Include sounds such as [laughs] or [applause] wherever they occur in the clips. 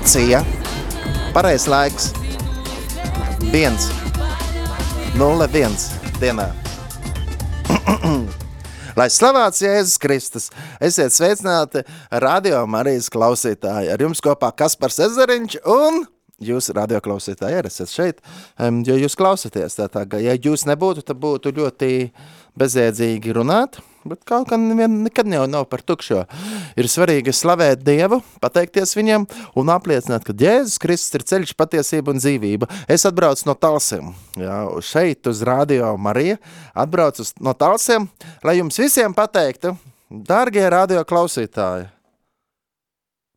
Stacija. Pareizs laiks. 1. 0, 1 dienā. [clears throat] Lai slavēts Jēzus Kristus, esiet sveicināti radio Marijas klausītāji. Ar jums kopā Kaspars Ezeriņš un jūs radio klausītāji arī esat šeit, jo jūs klausaties. Tā, tā, ja jūs nebūtu, tad būtu ļoti bezjēdzīgi runāt, bet kaut kā nekad jau nav par tukšo. Ir svarīgi slavēt Dievu, pateikties viņam un apliecināt, ka Jēzus Kristus ir ceļš, patiesība un dzīvība. Es atbraucu no Talsiem, jā, šeit uz Radio Marija, atbraucu no Talsiem, lai jums visiem pateiktu, dārgie radio klausītāji,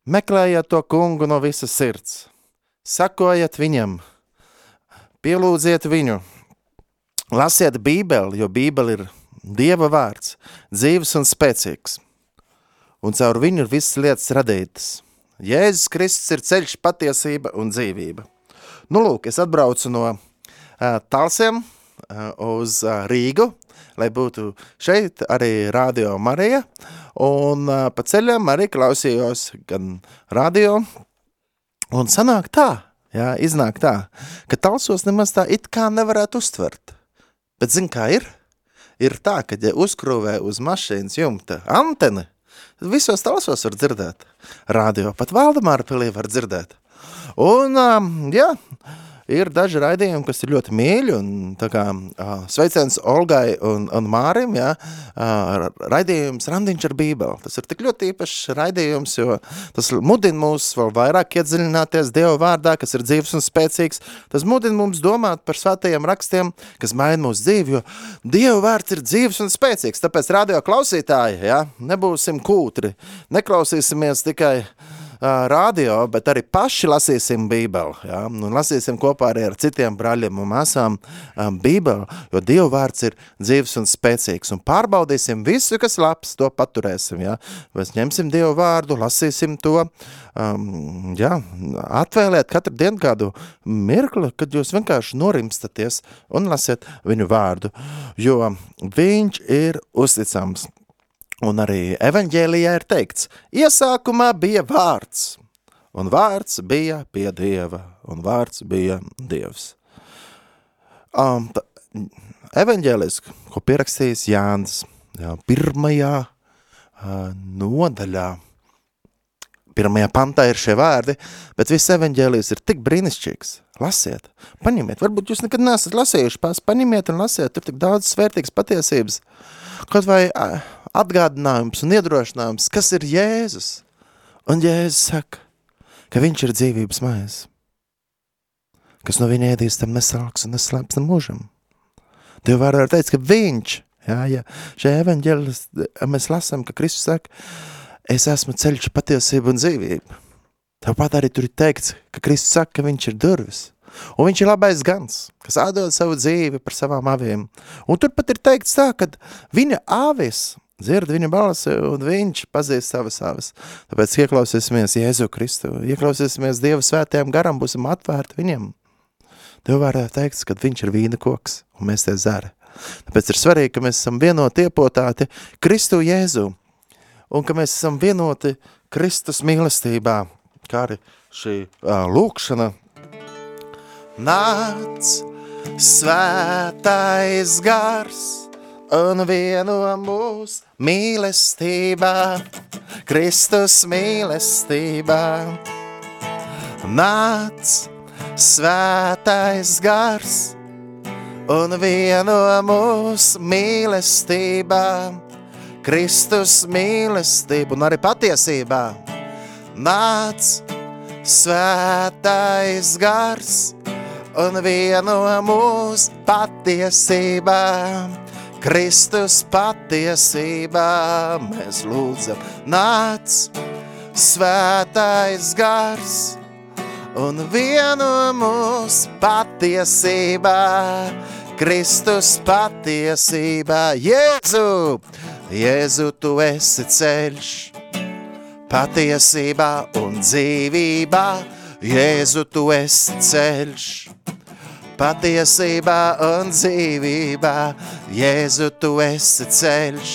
meklējiet to kungu no visas sirds, sakojiet viņam, pielūdziet viņu, lasiet bībeli, jo bībeli ir Dieva vārds, dzīves un spēcīgs, un caur viņu ir visas lietas radītas. Jēzus Kristus ir ceļš, patiesība un dzīvība. Nu, lūk, es atbraucu no uh, Talsiem uh, uz uh, Rīgu, lai būtu šeit arī Radio Marija, un uh, pa ceļam arī klausījos gan radio, un sanāk tā, jā, iznāk tā, ka Talsos nemaz tā it kā nevarētu uztvert. Bet zin kā ir? Ir tā, ka ja uzkrūvē uz mašīnas jumta anteni, tad visos talsos var dzirdēt. Radio pat Valdemāra pilī var dzirdēt. Un, um, jā, ir daži raidījumi, kas ir ļoti mīļi, un tā kā uh, sveiciens Olgai un, un Mārim, jā, uh, raidījums Randiņš ar bībeli. Tas ir tik ļoti īpašs raidījums, jo tas mudina mūs vēl vairāk iedziļināties Dieva vārdā, kas ir dzīves un spēcīgs. Tas mudina mums domāt par svētajiem rakstiem, kas maina mūsu dzīvi, jo Dieva vārds ir dzīves un spēcīgs. Tāpēc radio klausītāji, jā, nebūsim kūtri, neklausīsimies tikai uh, radio, bet arī paši lasīsim bībeli, ja? un lasīsim kopā arī ar citiem braļiem un māsām bībeli, jo Dieva vārds ir dzīves un spēcīgs, un pārbaudīsim visu, kas labs, to paturēsim, ja? mēs ņemsim Dieva vārdu, lasīsim to, um, ja? atvēlēt katru dienu kādu mirkli, kad jūs vienkārši norimstaties un lasiet viņu vārdu, jo viņš ir uzticams. Un arī evaņģēlijā ir teikts, iesākumā bija vārds, un vārds bija pie Dieva, un vārds bija Dievs. Um, evaņģēlis, ko pierakstījis Jānis, jā, pirmajā uh, nodaļā, pirmajā pantā ir šie vārdi, bet viss evaņģēlijs ir tik brīnišķīgs. Lasiet, paņemiet, varbūt jūs nekad nesat lasījuši, pās paņemiet un lasiet, tur tik daudz svērtīgas patiesības. Kaut vai uh, atgādinājums un iedrošinājums, kas ir Jēzus. Un Jēzus saka, ka viņš ir dzīvības maize, kas no viņa ēdīs tam nesalks un neslēps tam mūžam. Tev var teikt, ka viņš, jā, ja šajā evaņģēlis mēs lasām, ka Kristus saka, es esmu ceļš, patiesība un dzīvība. Tāpat arī tur ir teikts, ka Kristus saka, ka viņš ir durvis. Un viņš ir labais gans, kas atdod savu dzīvi par savām aviem. Un tur pat ir teikts tā, ka viņa avis dzird viņa balsi, un viņš pazīst savas savas. Tāpēc ieklausīsimies Jēzu Kristu, ieklausīsimies Dieva svētajam garam, būsim atvērti viņam. Tev varētu teikt, ka viņš ir vīna koks, un mēs te zara. Tāpēc ir svarīgi, ka mēs esam vienoti iepotāti Kristu Jēzu, un ka mēs esam vienoti Kristus mīlestībā, kā arī šī uh, lūkšana. Nāc, svētais gars, un vieno mūs mīlestībā, Kristus mīlestībā. Nāc, svētais gars, un vieno mūs mīlestībā, Kristus mīlestība. Un arī patiesībā. Nāc, svētais gars, un vieno mūs patiesībā, Kristus patiesībā mēs lūdzam, nāc svētais gars un vieno mūs patiesībā, Kristus patiesībā, Jēzu, Jēzu, tu esi ceļš, patiesībā un dzīvībā, Jēzu, tu esi ceļš, patiesībā un dzīvībā. Jēzu, tu esi ceļš,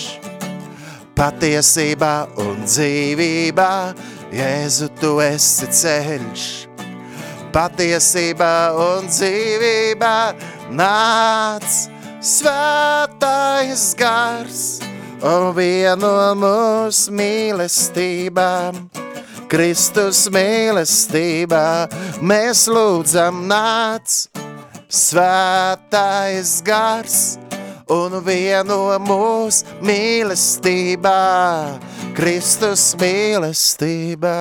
patiesībā un dzīvībā, Jēzu, tu esi ceļš. Patiesībā un dzīvībā nāc svētais gars un vieno mūsu mīlestībām. Kristus mīlestībā mēs lūdzam nāc svētais gars un vieno mūs mīlestībā, Kristus mīlestībā.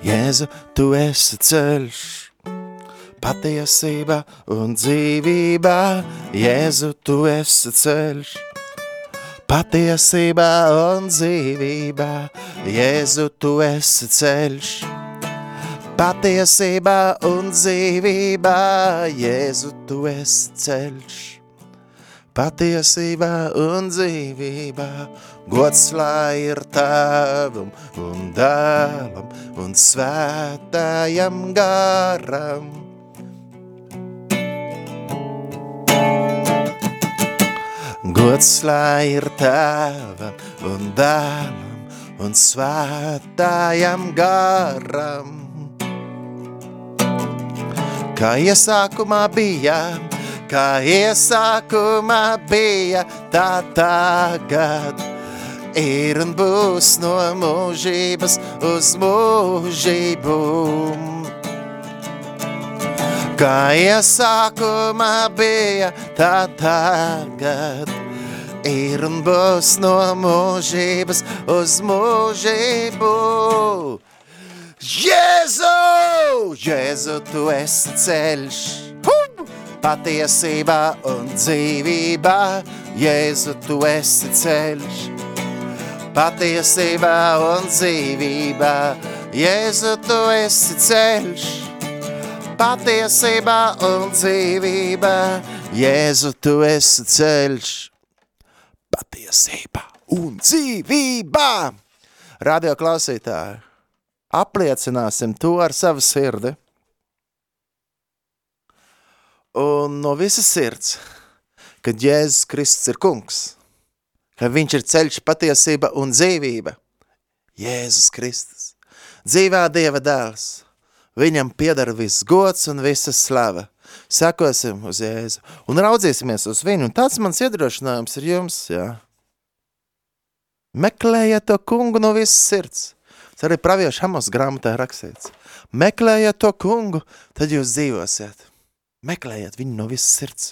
Jēzu, tu esi ceļš, patiesība un dzīvība, Jēzu, tu esi ceļš. Patiesībā un dzīvībā, Jēzu, tu esi ceļš. Patiesībā un dzīvībā, Jēzu, tu esi ceļš patiesībā un dzīvībā. Gods lai ir tavam un dēlam un svētājam garam. Gods lai ir tavam un dēlam un svētājam garam. Kā iesākumā bijām, kā iesākumā bija, tā tagad ir un būs no mūžības uz mūžību. Kā iesākumā bija, tā tagad ir un būs no mūžības uz mūžību. Jēzu! Jēzu, tu esi ceļš! patiesībā un dzīvībā, Jēzu, tu esi ceļš. Patiesībā un dzīvībā, Jēzu, tu esi ceļš. Patiesībā un dzīvībā, Jēzu, tu esi ceļš. Patiesībā un dzīvībā. Radio klausītāji, apliecināsim to ar savu sirdi un no visas sirds, ka Jēzus Kristus ir kungs, ka viņš ir ceļš patiesība un dzīvība. Jēzus Kristus, dzīvā Dieva dēls, viņam piedara viss gods un visa slava. Sekosim uz Jēzu un raudzīsimies uz viņu, un tāds mans iedrošinājums ir jums, jā. Meklējiet to kungu no visas sirds. Tas arī praviešu Amos grāmatā rakstīts. Meklējiet to kungu, tad jūs dzīvosiet. Meklējiet viņu no visas sirds.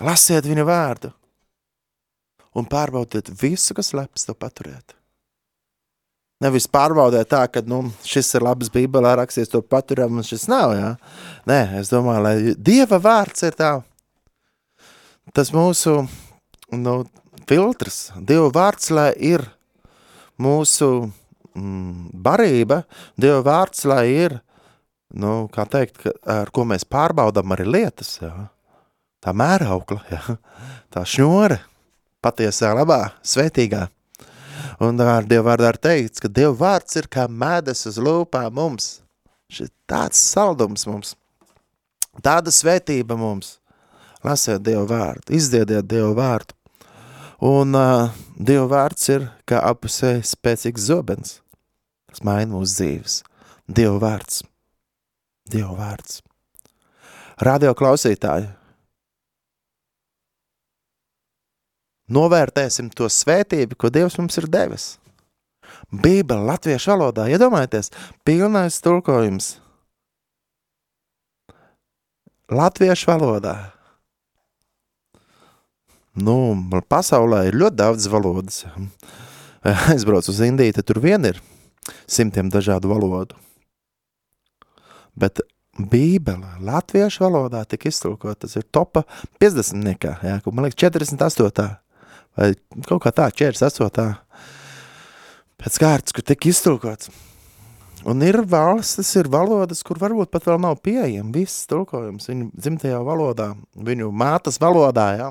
Lasiet viņa vārdu un pārbaudiet visu, kas leps to paturēt. Nevis pārbaudēt tā, ka nu, šis ir labs bībelē rakstīts, to paturam, un šis nav, jā. Nē, es domāju, lai Dieva vārds ir tā, tas mūsu nu, filtrs, Dieva vārds, lai ir mūsu mm, barība, Dieva vārds, lai ir nu, kā teikt, ka, ar ko mēs pārbaudām arī lietas, jā. tā mēraukla, jā. tā šņore, patiesā labā, svētīgā. Un ar Dievu vārdu ir teikts, ka Dievu vārds ir kā mēdes uz lūpām mums. Šis tāds saldums mums, tāda svētība mums. Lasiet Dievu vārdu, izdiediet Dievu vārdu. Un uh, Dievu vārds ir kā apusē spēcīgs zobens, kas maina mūsu dzīves. Dievu vārds. Dieva vārds. Radio klausītāji, novērtēsim to svētību, ko Dievs mums ir devis. Bībele latviešu valodā, iedomājieties, pilnais tulkojums. Latviešu valodā. Nu, pasaulē ir ļoti daudz valodas. [laughs] Aizbrauc uz Indiju, tad tur vien ir simtiem dažādu valodu bet Bībele latviešu valodā tika iztulkot, tas ir topa 50 nekā, jā, man liekas 48. vai kaut kā tā, 48. pēc kārtas, kur tika iztulkots. Un ir valstis, ir valodas, kur varbūt pat vēl nav pieejama viss tulkojums viņu dzimtajā valodā, viņu mātas valodā, jā.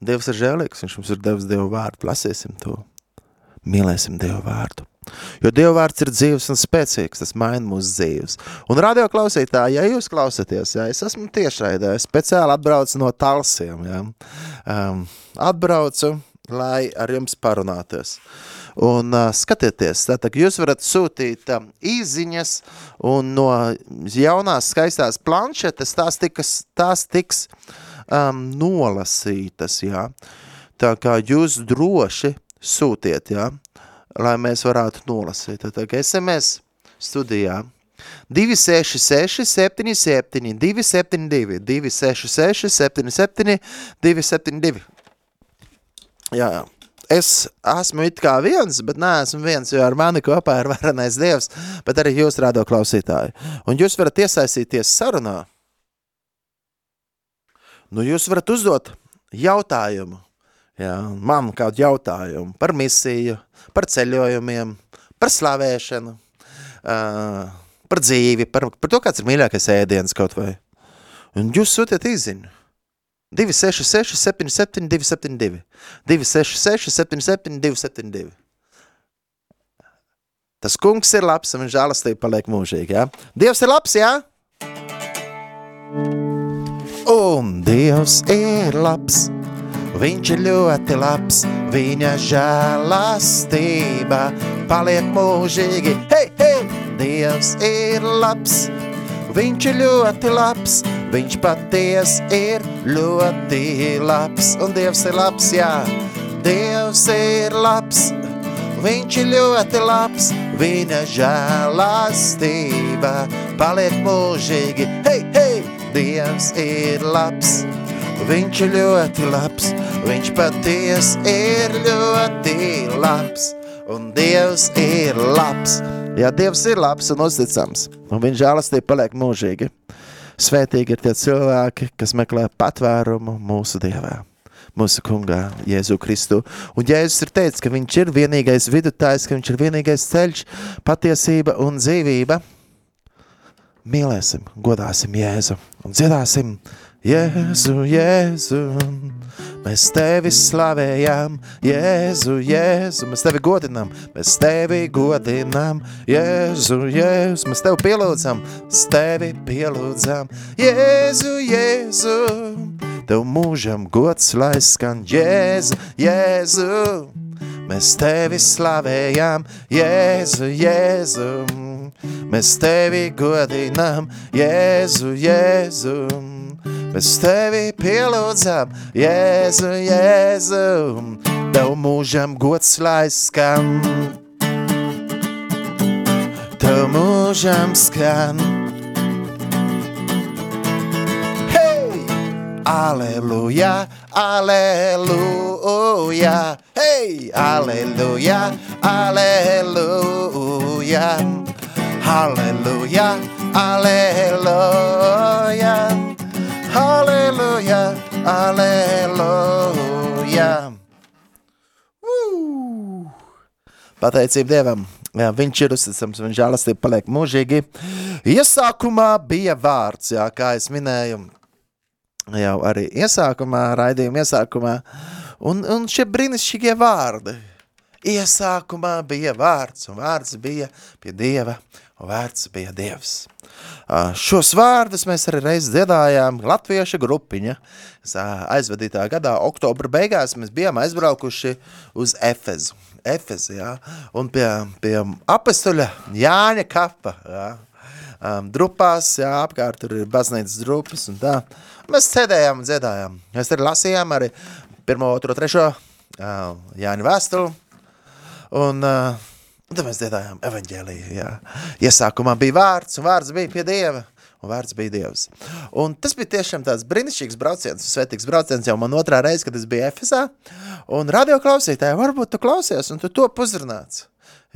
Dievs ir žēlīgs, viņš mums ir devis Dievu vārdu, lasīsim to, mīlēsim Dievu vārdu. Jo Dieva vārds ir dzīves un spēcīgs, tas maina mūsu dzīves. Un radio klausītāji, ja jūs klausāties, ja es esmu tiešraidē, speciāli atbraucu no Talsiem, ja, um, atbraucu, lai ar jums parunāties. Un uh, skatieties, tātad jūs varat sūtīt uh, īziņas un no jaunās skaistās planšetes tās, tikas, tās tiks um, nolasītas, jā. Tā kā jūs droši sūtiet, jā, lai mēs varētu nolasīt. Tātad SMS studijā 266 77 272 266 77 272 Jā, jā es esmu it kā viens, bet neesmu viens, jo ar mani kopā ir varenais Dievs, bet arī jūs rādo klausītāji. Un jūs varat iesaistīties sarunā. Nu, jūs varat uzdot jautājumu, jā, man kādu jautājumu par misiju, par ceļojumiem, par slavēšanu, uh, par dzīvi, par, par to, kāds ir mīļākais ēdiens kaut vai. Un jūs sūtiet izziņu. 266, 77, 272. 266, 77, 272. Tas kungs ir labs un žēlastība paliek mūžīgi. Ja? Dievs ir labs, jā? Un Dievs ir labs, viņš ir ļoti labs, viņa žēlastība paliek mūžīgi. Hei, hei! Dievs ir labs, viņš ir ļoti labs, Viņš paties ir ļoti labs, un Dievs ir labs, jā. Dievs ir labs, viņš ir ļoti labs, viņa žēlastība paliek mūžīgi. Hei, hei, Dievs ir labs, viņš ir ļoti labs, viņš paties ir ļoti labs, un Dievs ir labs. Jā, Dievs ir labs un uzticams, un viņa žēlastība paliek mūžīgi. Svētīgi ir tie cilvēki, kas meklē patvērumu mūsu Dievā, mūsu kungā, Jēzu Kristu. Un Jēzus ir teicis, ka viņš ir vienīgais vidutājs, ka viņš ir vienīgais ceļš, patiesība un dzīvība. Mīlēsim, godāsim Jēzu un dziedāsim Jēzu, Jēzu. Mēs tevi slavējam, Jēzu, Jēzu, mēs tevi godinām, mēs tevi godinām, Jēzu, Jēzu, mēs tevi pielūdzam, mēs tevi pielūdzam, Jēzu, Jēzu, tev mūžam gods lai skan, Jēzu, Jēzu, mēs tevi slavējam, Jēzu, Jēzu, mēs tevi godinām, Jēzu, Jēzu, Mēs tevi pielūdzam, Jēzu, Jēzu, Tev mūžam gods lai skan. Tev mūžam skan. Hei! Aleluja, aleluja, hei! Aleluja, aleluja, aleluja, aleluja. Halleluja. Uh! Pateicība Dievam, jā, viņš ir uzticams, viņš žēlastība paliek mūžīgi. Iesākumā bija vārds, jā, kā es minēju, jau arī iesākumā, raidījuma iesākumā, un, un šie brīnišķīgie vārdi. Iesākumā bija vārds, un vārds bija pie Dieva, un vārds bija Dievs. Šos vārdus mēs arī reiz dziedājām latvieša grupiņa. Aizvadītā gadā, oktobra beigās, mēs bijām aizbraukuši uz Efezu. Efezu, jā, un pie, pie apestuļa Jāņa kapa, jā, um, drupās, jā, apkārt tur ir baznīcas drupas un tā. Mēs sēdējām un dziedājām. Mēs arī lasījām arī pirmo, otro, trešo uh, Jāņa vēstuli. Un uh, Un tad mēs dziedājām evaņģēliju, jā. Iesākumā bija vārds, un vārds bija pie Dieva, un vārds bija Dievs. Un tas bija tiešām tāds brīnišķīgs brauciens, svētīgs brauciens jau man otrā reize, kad es biju Efesā, un radio klausītāji, varbūt tu klausies, un tu to uzrunāts.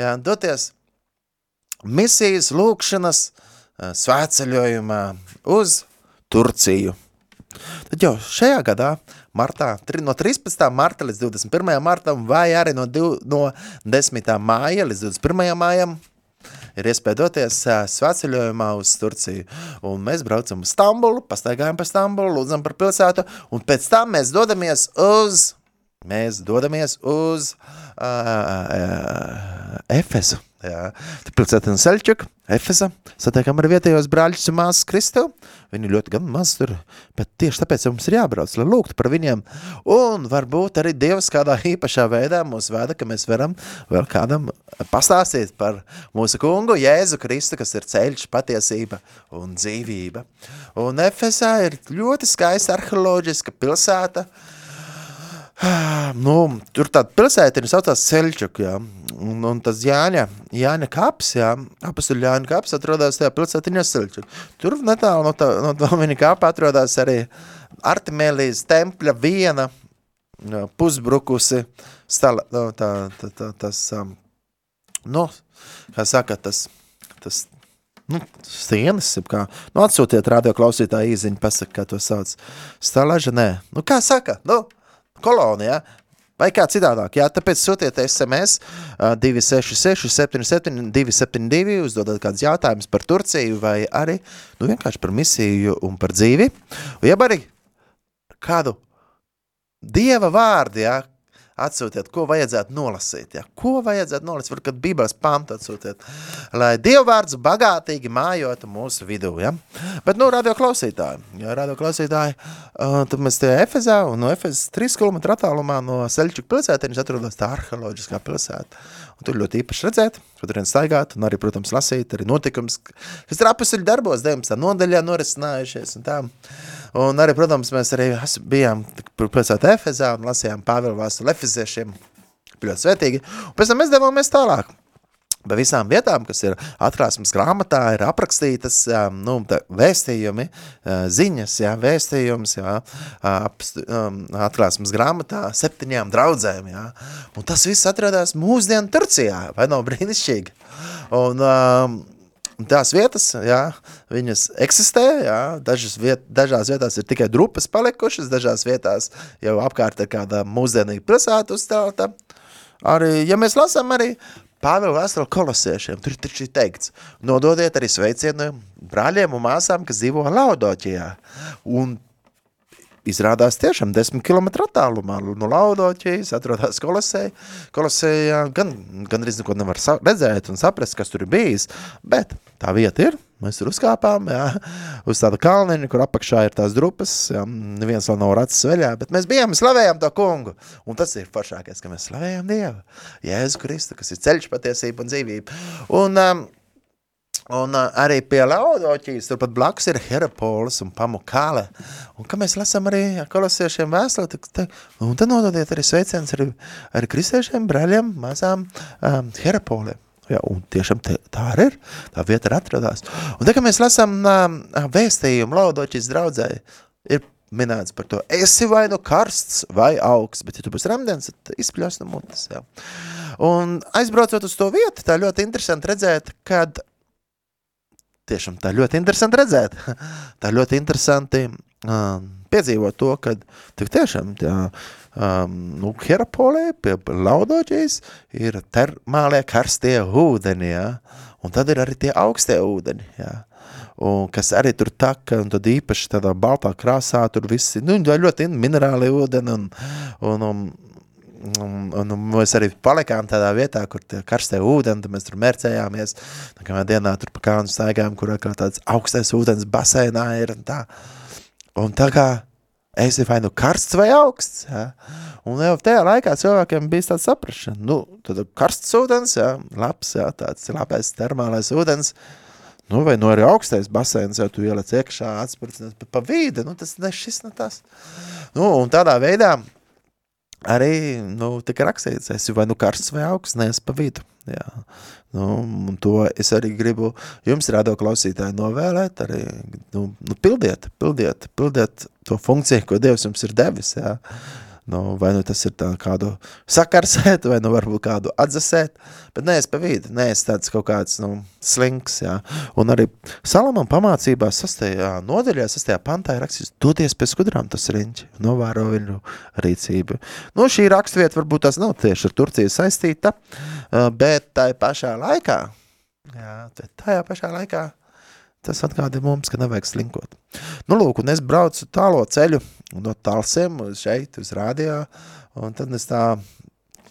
Jā, doties misijas lūkšanas svētceļojumā uz Turciju. Tad jau šajā gadā, martā, no 13. marta līdz 21. martam, vai arī no, div, no 10. māja līdz 21. mājam, ir iespēja doties svētceļojumā uz Turciju. Un mēs braucam uz Stambulu, pastaigājam pa Stambulu, lūdzam par pilsētu, un pēc tam mēs dodamies uz mēs dodamies uz uh, uh, Efezu. Jā. Pilsēta un Seļķuk, Efesa, satiekam ar vietējos brāļus un māsas Kristu. Viņi ļoti gan maz tur, bet tieši tāpēc mums ir jābrauc, lai lūgtu par viņiem. Un varbūt arī Dievs kādā īpašā veidā mūs veda, ka mēs varam vēl kādam pastāstīt par mūsu kungu Jēzu Kristu, kas ir ceļš, patiesība un dzīvība. Un Efesā ir ļoti skaista arheoloģiska pilsēta, uh, [sighs] Nu, tur tāda pilsētiņa saucās Ceļčuk, jā. Un, un tas Jāņa, Jāņa kaps, jā, apastuļa Jāņa kaps atrodās tajā pilsētiņā Ceļčuk. Tur netālu no tā, no viņa kapa atrodās arī Artimēlijas tempļa viena pusbrukusi stala, no, tā, tā, tā, tas, um, nu, kā saka, tas, tas, nu, stienas, kā, nu, atsūtiet radio klausītāju īziņu, pasaka, kā to sauc. Stalaža, nē, nu, kā saka, nu, kolonijā, vai kā citādāk. Jā, tāpēc sūtiet SMS uh, 266 77 272, uzdodat kādus jautājumus par Turciju vai arī nu, vienkārši par misiju un par dzīvi. Ja arī kādu Dieva vārdu, jā, atsūtiet, ko vajadzētu nolasīt. Ja? Ko vajadzētu nolasīt, varbūt bībeles pantu atsūtiet, lai Dievvārds bagātīgi mājotu mūsu vidū. Ja? Bet, nu, radio klausītāji, ja radio klausītāji, uh, tad mēs tie Efezā un no Efezas 3 km attālumā no Seļčuka pilsētienes atrodas tā arheoloģiskā pilsēta. Un tur ļoti īpaši redzēt, kur turien staigāt un arī, protams, lasīt arī notikums, kas ir apasuļu darbos 19. nodaļā norisinājušies un tā. Un arī, protams, mēs arī bijām pilsētā Efezā un lasījām Pāvila vēstuli Efeziešiem. Ļoti svētīgi. Un pēc tam mēs devāmies tālāk. Pa visām vietām, kas ir atklāsmes grāmatā, ir aprakstītas um, nu, vēstījumi, uh, ziņas, jā, vēstījums, jā, um, atklāsmes grāmatā septiņām draudzēm, jā. Un tas viss atradās mūsdienu Turcijā, vai nav brīnišķīgi? Un, um, Tās vietas, jā, viņas eksistē, jā, dažas viet, dažās vietās ir tikai drupas palikušas, dažās vietās jau apkārt ir kāda mūsdienīga pilsēta uzstāta. Arī, ja mēs lasām arī Pāvela vēstuli kolosiešiem, tur taču ir teikts, nododiet arī sveicienu brāļiem un māsām, kas dzīvo Laudoķijā. Un izrādās tiešām 10 km attālumā no Laudoķijas, atrodas Kolosei. Kolosejā gan, gan arī neko nevar redzēt un saprast, kas tur ir bijis, bet tā vieta ir, mēs tur uzkāpām, jā, uz tādu kalniņu, kur apakšā ir tās drupas, jā, neviens vēl nav racis veļā, bet mēs bijām, slavējām to kungu, un tas ir foršākais, ka mēs slavējām Dievu, Jēzu Kristu, kas ir ceļš, patiesība un dzīvība. Un, um, Un uh, arī pie Laudoķijas, turpat blakus ir Herapolis un Pamukāle. Un, kā mēs lasām arī kolosiešiem vēstuli, tad, tad, un tad nododiet arī sveiciens arī, arī kristiešiem, brāļiem, mazām um, Herapoliem. Ja, un tiešām te, tā arī ir, tā vieta ir atradās. Un te, kad mēs lasām um, vēstījumu Laudoķijas draudzē, ir minēts par to, esi vai nu karsts vai augsts, bet ja tu būsi ramdens, tad izpļos no mutes. Ja. Un aizbraucot uz to vietu, tā ļoti interesanti redzēt, kad tiešām tā ļoti interesanti redzēt. [laughs] tā ļoti interesanti um, piedzīvot to, ka tiešām tā, um, nu, Herapolē pie Laudoģijas ir termālie karstie ūdeni, ja? un tad ir arī tie augstie ūdeni, ja? un kas arī tur taka, un tad īpaši tādā baltā krāsā tur visi, nu, ļoti minerāli ūdeni, un, un, un Un, un, un mēs arī palikām tādā vietā, kur tie karstie ūdeni, tad mēs tur mērcējāmies. Nākamajā dienā tur pa kānu staigājām, kur kā tāds augstais ūdens basēnā ir un tā. Un tā kā esi vai nu karsts vai augsts, ja? un jau tajā laikā cilvēkiem bija tāds saprašana, nu, tad karsts ūdens, ja? labs, ja? tāds labais termālais ūdens, nu, vai nu arī augstais basēns, ja tu ielec iekšā, atspurcinās, bet pa vīdi, nu, tas ne šis, ne tas. Nu, un tādā veidā arī nu, tika rakstīts, esi vai nu karsts vai augsts, neesi pa vidu. Jā. Nu, un to es arī gribu jums, rādo klausītāji, novēlēt, arī nu, nu, pildiet, pildiet, pildiet to funkciju, ko Dievs jums ir devis. Jā. Nu, vai nu tas ir kādu sakarsēt, vai nu varbūt kādu atzasēt, bet nees pa vidi, nees tāds kaut kāds nu, slinks, jā. Un arī Salamam pamācībā sastajā nodaļā, sastajā pantā ir rakstīts, doties pie skudrām tas riņķi, novēro viņu rīcību. Nu, šī rakstvieta varbūt tās nav tieši ar Turciju saistīta, bet tā pašā laikā, jā, tajā pašā laikā Tas atgādina mums, ka nevajag slinkot. Nu, lūk, un es braucu tālo ceļu no Talsiem uz šeit, uz rādio, Un tad es tā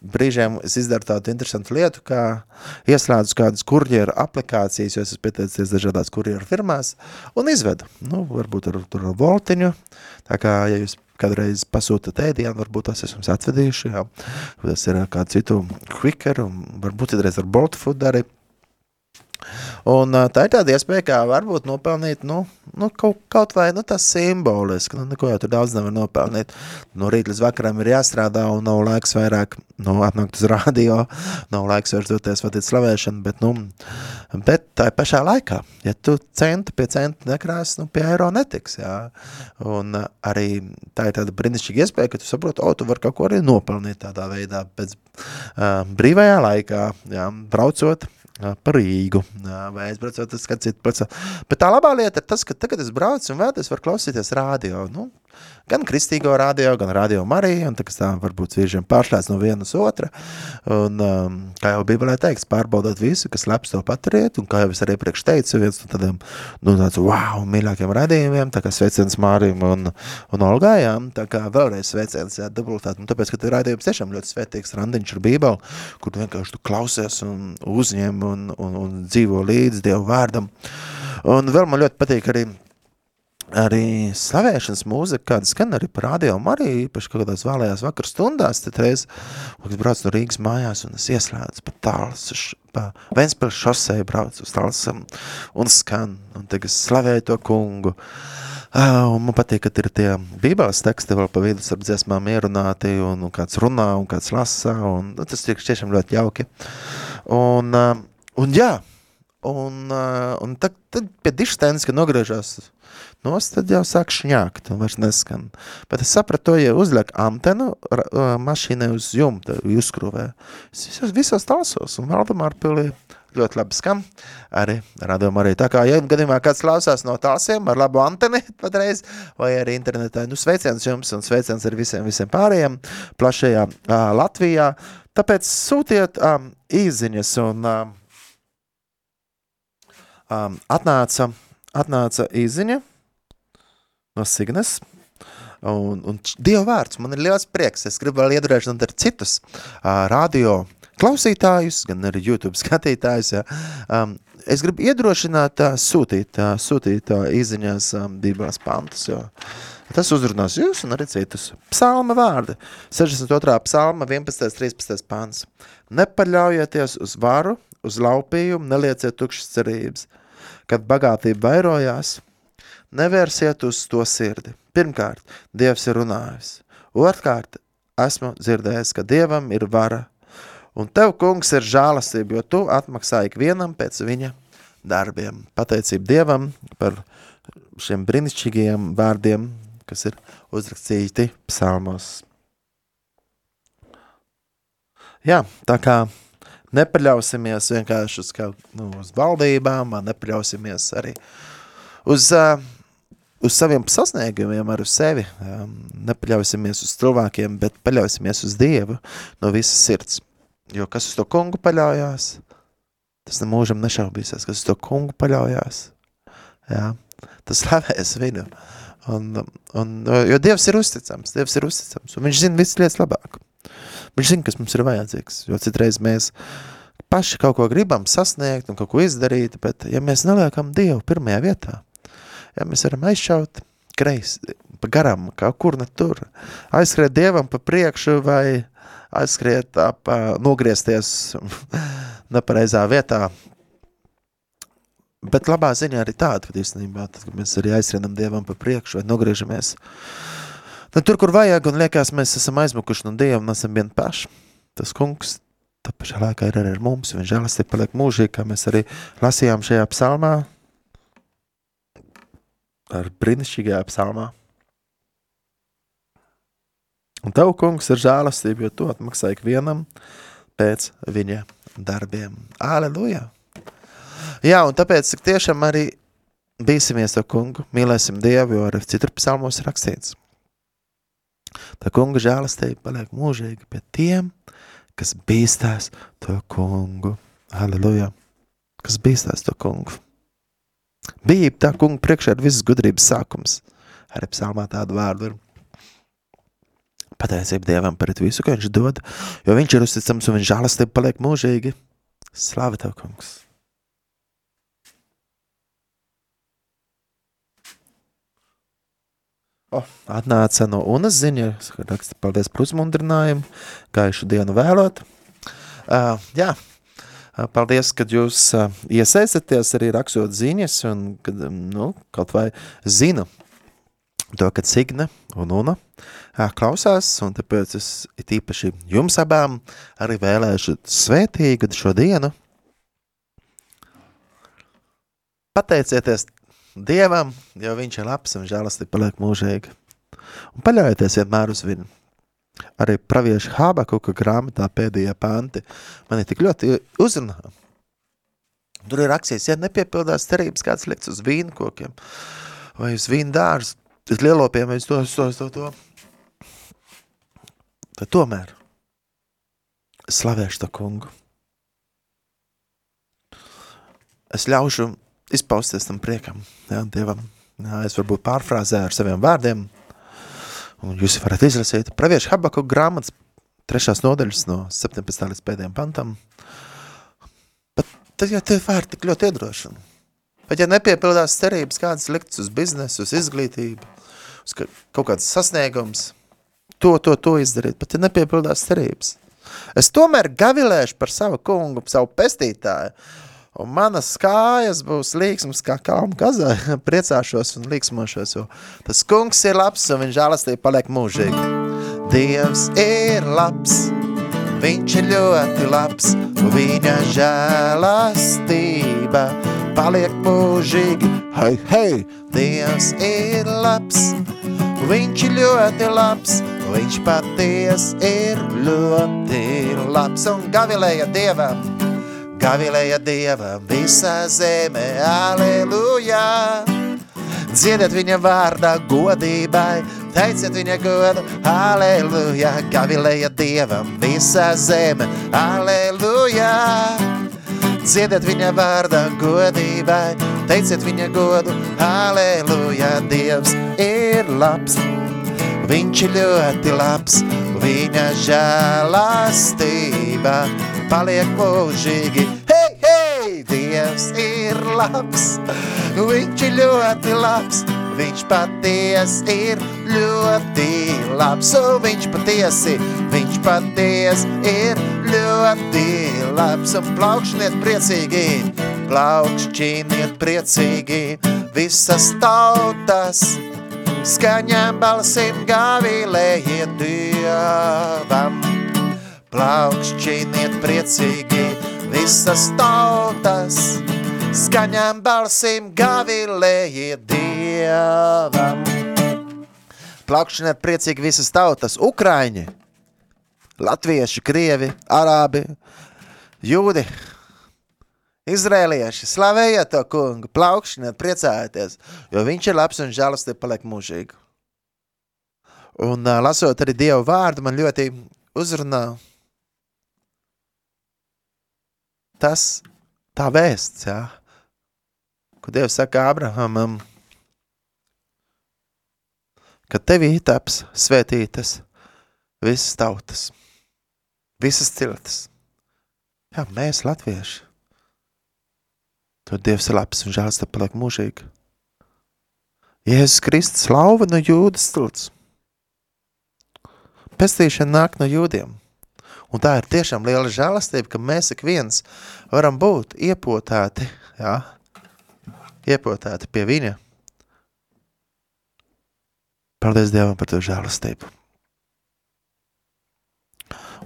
brīžiem es izdaru tādu interesantu lietu, kā ieslēdzu kādas kurjeru aplikācijas, jo es esmu pieteicies dažādās kurjeru firmās, un izvedu, nu, varbūt ar, tur voltiņu, tā kā, ja jūs kādreiz pasūtat ēdienu, varbūt tas esmu atvedījuši, jā, tas ir kādu citu quicker, un varbūt citreiz ar Bolt Food arī, Un tā ir tāda iespēja, kā varbūt nopelnīt, nu, nu kaut, kaut vai nu, tas simboliski, nu, neko jau tur daudz nevar nopelnīt. No rīta līdz vakaram ir jāstrādā un nav laiks vairāk, nu, atnākt uz radio, nav laiks vairs doties vadīt slavēšanu, bet, nu, bet tā pašā laikā, ja tu centi pie centa nekrās, nu, pie eiro netiks, jā. Un arī tā ir tāda brīnišķīga iespēja, ka tu saproti, o, tu var kaut ko arī nopelnīt tādā veidā, pēc uh, brīvajā laikā, jā, braucot, par Rīgu, vai aizbraucot uz kādu citu procesu. Bet tā labā lieta ir tas, ka tagad es braucu un vēl es varu klausīties rādio. Nu, gan kristīgo radio, gan radio Mariju, un tā, kas tā varbūt vīržiem pārslēdz no vienas otra, un, um, kā jau Bībelē teiks, pārbaudot visu, kas labs to paturiet, un kā jau es arī priekš teicu, viens no tādiem, nu, tāds, wow, mīļākiem radījumiem, tā kā sveiciens Mārim un, un Olgājām, tā kā vēlreiz sveiciens, jā, dubultāt, un tāpēc, ka tu radījums tiešām ļoti svētīgs randiņš ar Bībeli, kur vienkārši tu klausies un uzņem un, un, un dzīvo līdz Dievu vārdam. Un vēl man ļoti patīk arī arī slavēšanas mūzika, kāda skan arī par radio arī, īpaši kaut kādās vēlējās vakar stundās, tad reiz, kad brauc no Rīgas mājās un es ieslēdzu pa tāls, pa Ventspils šosei brauc uz tālsam un skan, un tagad slavēju to kungu. Uh, un man patīk, ka ir tie bībeles teksti vēl pa vidu starp dziesmām ierunāti, un, un kāds runā, un kāds lasa, un nu, tas ir tiešām ļoti jauki. Un, uh, un jā, un, uh, un tad, tad pie dištenis, kad nogriežās nos, tad jau sāk šņākt un vairs neskan. Bet es sapratu ja uzliek antenu mašīnai uz jumta, uzskrūvē. Es visos, visos talsos un Valdemāra pilī ļoti labi skan. Arī radom arī tā kā, ja gadījumā kāds klausās no tālsiem ar labu anteni [laughs] patreiz, vai arī internetā, nu sveiciens jums un sveiciens ar visiem, visiem pārējiem plašajā uh, Latvijā. Tāpēc sūtiet um, īziņas un um, atnāca, atnāca īziņa, no Signes. Un, un Dieva vārds, man ir liels prieks. Es gribu vēl iedrošināt ar citus uh, radio klausītājus, gan arī YouTube skatītājus. Ja. Um, es gribu iedrošināt uh, sūtīt, uh, sūtīt uh, izziņās um, Bībeles pantus, jo tas uzrunās jūs un arī citus. Psalma vārdi, 62. psalma, 11. 13. pants. Nepaļaujieties uz varu, uz laupījumu, nelieciet tukšas cerības. Kad bagātība vairojās, nevērsiet uz to sirdi. Pirmkārt, Dievs ir runājis. Otrkārt, esmu dzirdējis, ka Dievam ir vara. Un tev, kungs, ir žālastība, jo tu atmaksā ikvienam pēc viņa darbiem. Pateicība Dievam par šiem brīnišķīgajiem vārdiem, kas ir uzrakstīti psalmos. Jā, tā kā nepaļausimies vienkārši uz, kaut, nu, uz valdībām, nepaļausimies arī uz uh, uz saviem sasniegumiem, ar sevi. Nepaļausimies uz cilvēkiem, bet paļausimies uz Dievu no visas sirds. Jo kas uz to kungu paļaujās, tas ne mūžam nešaubīsies, kas uz to kungu paļaujās. Jā, tas slavēs viņu. Un, un, jo Dievs ir uzticams, Dievs ir uzticams, un viņš zina visas lietas labāk. Viņš zina, kas mums ir vajadzīgs, jo citreiz mēs paši kaut ko gribam sasniegt un kaut ko izdarīt, bet ja mēs neliekam Dievu pirmajā vietā, ja mēs varam aizšaut kreis, pa garam, kaut kur ne tur, aizskriet Dievam pa priekšu vai aizskriet ap, nogriezties [laughs] nepareizā vietā. Bet labā ziņa arī tāda, ka īstenībā, tad, kad mēs arī aizskrienam Dievam pa priekšu vai nogriežamies, tad tur, kur vajag un liekas, mēs esam aizmukuši no Dieva un esam vien paši. Tas kungs, tā pašā laikā ir arī ar mums, viņš žēlastība paliek mūžīgi, kā mēs arī lasījām šajā psalmā, ar brīnišķīgajā psalmā. Un tev, kungs, ir žēlastība, jo tu atmaksā ikvienam pēc viņa darbiem. Aleluja! Jā, un tāpēc tiešām arī bīsimies to kungu, mīlēsim Dievu, jo arī citur psalmos rakstīts. Tā kunga žēlastība paliek mūžīgi pie tiem, kas bīstās to kungu. Aleluja! Kas bīstās to kungu. Bija tā kunga priekšā ir visas gudrības sākums. Arī psalmā tādu vārdu ir. Pateicība Dievam par visu, ko viņš dod, jo viņš ir uzticams un viņš žēlastība paliek mūžīgi. Slāva tev, kungs! Oh, atnāca no UNAS ziņa, raksta paldies par uzmundrinājumu, gaišu dienu vēlot. Uh, jā, paldies, kad jūs uh, iesaistaties arī rakstot ziņas un kad, nu, kaut vai zinu to, kad Signe un Una uh, klausās, un tāpēc es īpaši jums abām arī vēlēšu svētīgu šo dienu. Pateicieties Dievam, jo viņš ir labs un žēlastība paliek mūžīgi. Un paļaujieties vienmēr uz viņu. Arī pravieša Habakuka grāmatā pēdējie panti mani tik ļoti uzrunā. Tur ir rakstīts, ja nepiepildās cerības kāds likts uz vīnu kokiem vai uz vīnu dārzu, uz lielopiem vai uz to, uz to, uz to, to. Tad tomēr slavēšu to kungu. Es ļaušu izpausties tam priekam, jā, Dievam. Jā, es varbūt pārfrāzēju ar saviem vārdiem, un jūs varat izlasīt praviešu Habaku grāmatas trešās nodaļas no 17. līdz pēdējiem pantam. Bet tad jau tie vārdi tik ļoti iedrošina. Bet ja nepiepildās cerības kādas liktas uz biznesu, uz izglītību, uz kaut kādas sasniegums, to, to, to izdarīt, bet ja nepiepildās cerības. Es tomēr gavilēšu par savu kungu, savu pestītāju, Un manas kājas būs līksmas kā kalnu kazai. [laughs] Priecāšos un līksmošos, jo tas kungs ir labs un viņa žēlastība paliek mūžīgi. Dievs ir labs, viņš ir ļoti labs, un viņa žēlastība paliek mūžīgi. Hei, hei, Dievs ir labs, viņš ir ļoti labs, viņš paties ir ļoti labs. Un gavilēja Dievam, Gavilēja Dieva visā zemē, aleluja! Dziediet viņa vārdā godībai, teiciet viņa godu, aleluja! Gavilēja Dievam visā zemē, aleluja! Dziediet viņa vārdā godībai, teiciet viņa godu, aleluja! Dievs ir labs, viņš ir ļoti labs, viņa žēlastība paliek mūžīgi. Hei, hei, Dievs ir labs, viņš ir ļoti labs, viņš paties ir ļoti labs, un viņš patiesi, viņš paties ir ļoti labs, un plaukšaniet priecīgi, plaukšķiniet priecīgi, visas tautas, skaņām balsim gavilējiet Dievam plaukšķiniet priecīgi visas tautas, skaņām balsim gavilējiet Dievam. Plaukšķiniet priecīgi visas tautas, Ukraiņi, latvieši, krievi, arābi, jūdi, izrēlieši, slavējiet to kungu, plaukšķiniet, priecājieties, jo viņš ir labs un žēlastība paliek mūžīgi. Un uh, lasot arī Dievu vārdu, man ļoti uzrunā tas tā vēsts, jā, ko Dievs saka Abrahamam, ka tevī taps svētītas visas tautas, visas ciltas. Jā, mēs latvieši. To Dievs ir labs un žēls, tad paliek mūžīgi. Jēzus Kristus lauva no jūdas cilts. Pestīšana nāk no jūdiem. Un tā ir tiešām liela žēlastība, ka mēs ik viens varam būt iepotēti, jā, iepotēti pie viņa. Paldies Dievam par to žēlastību.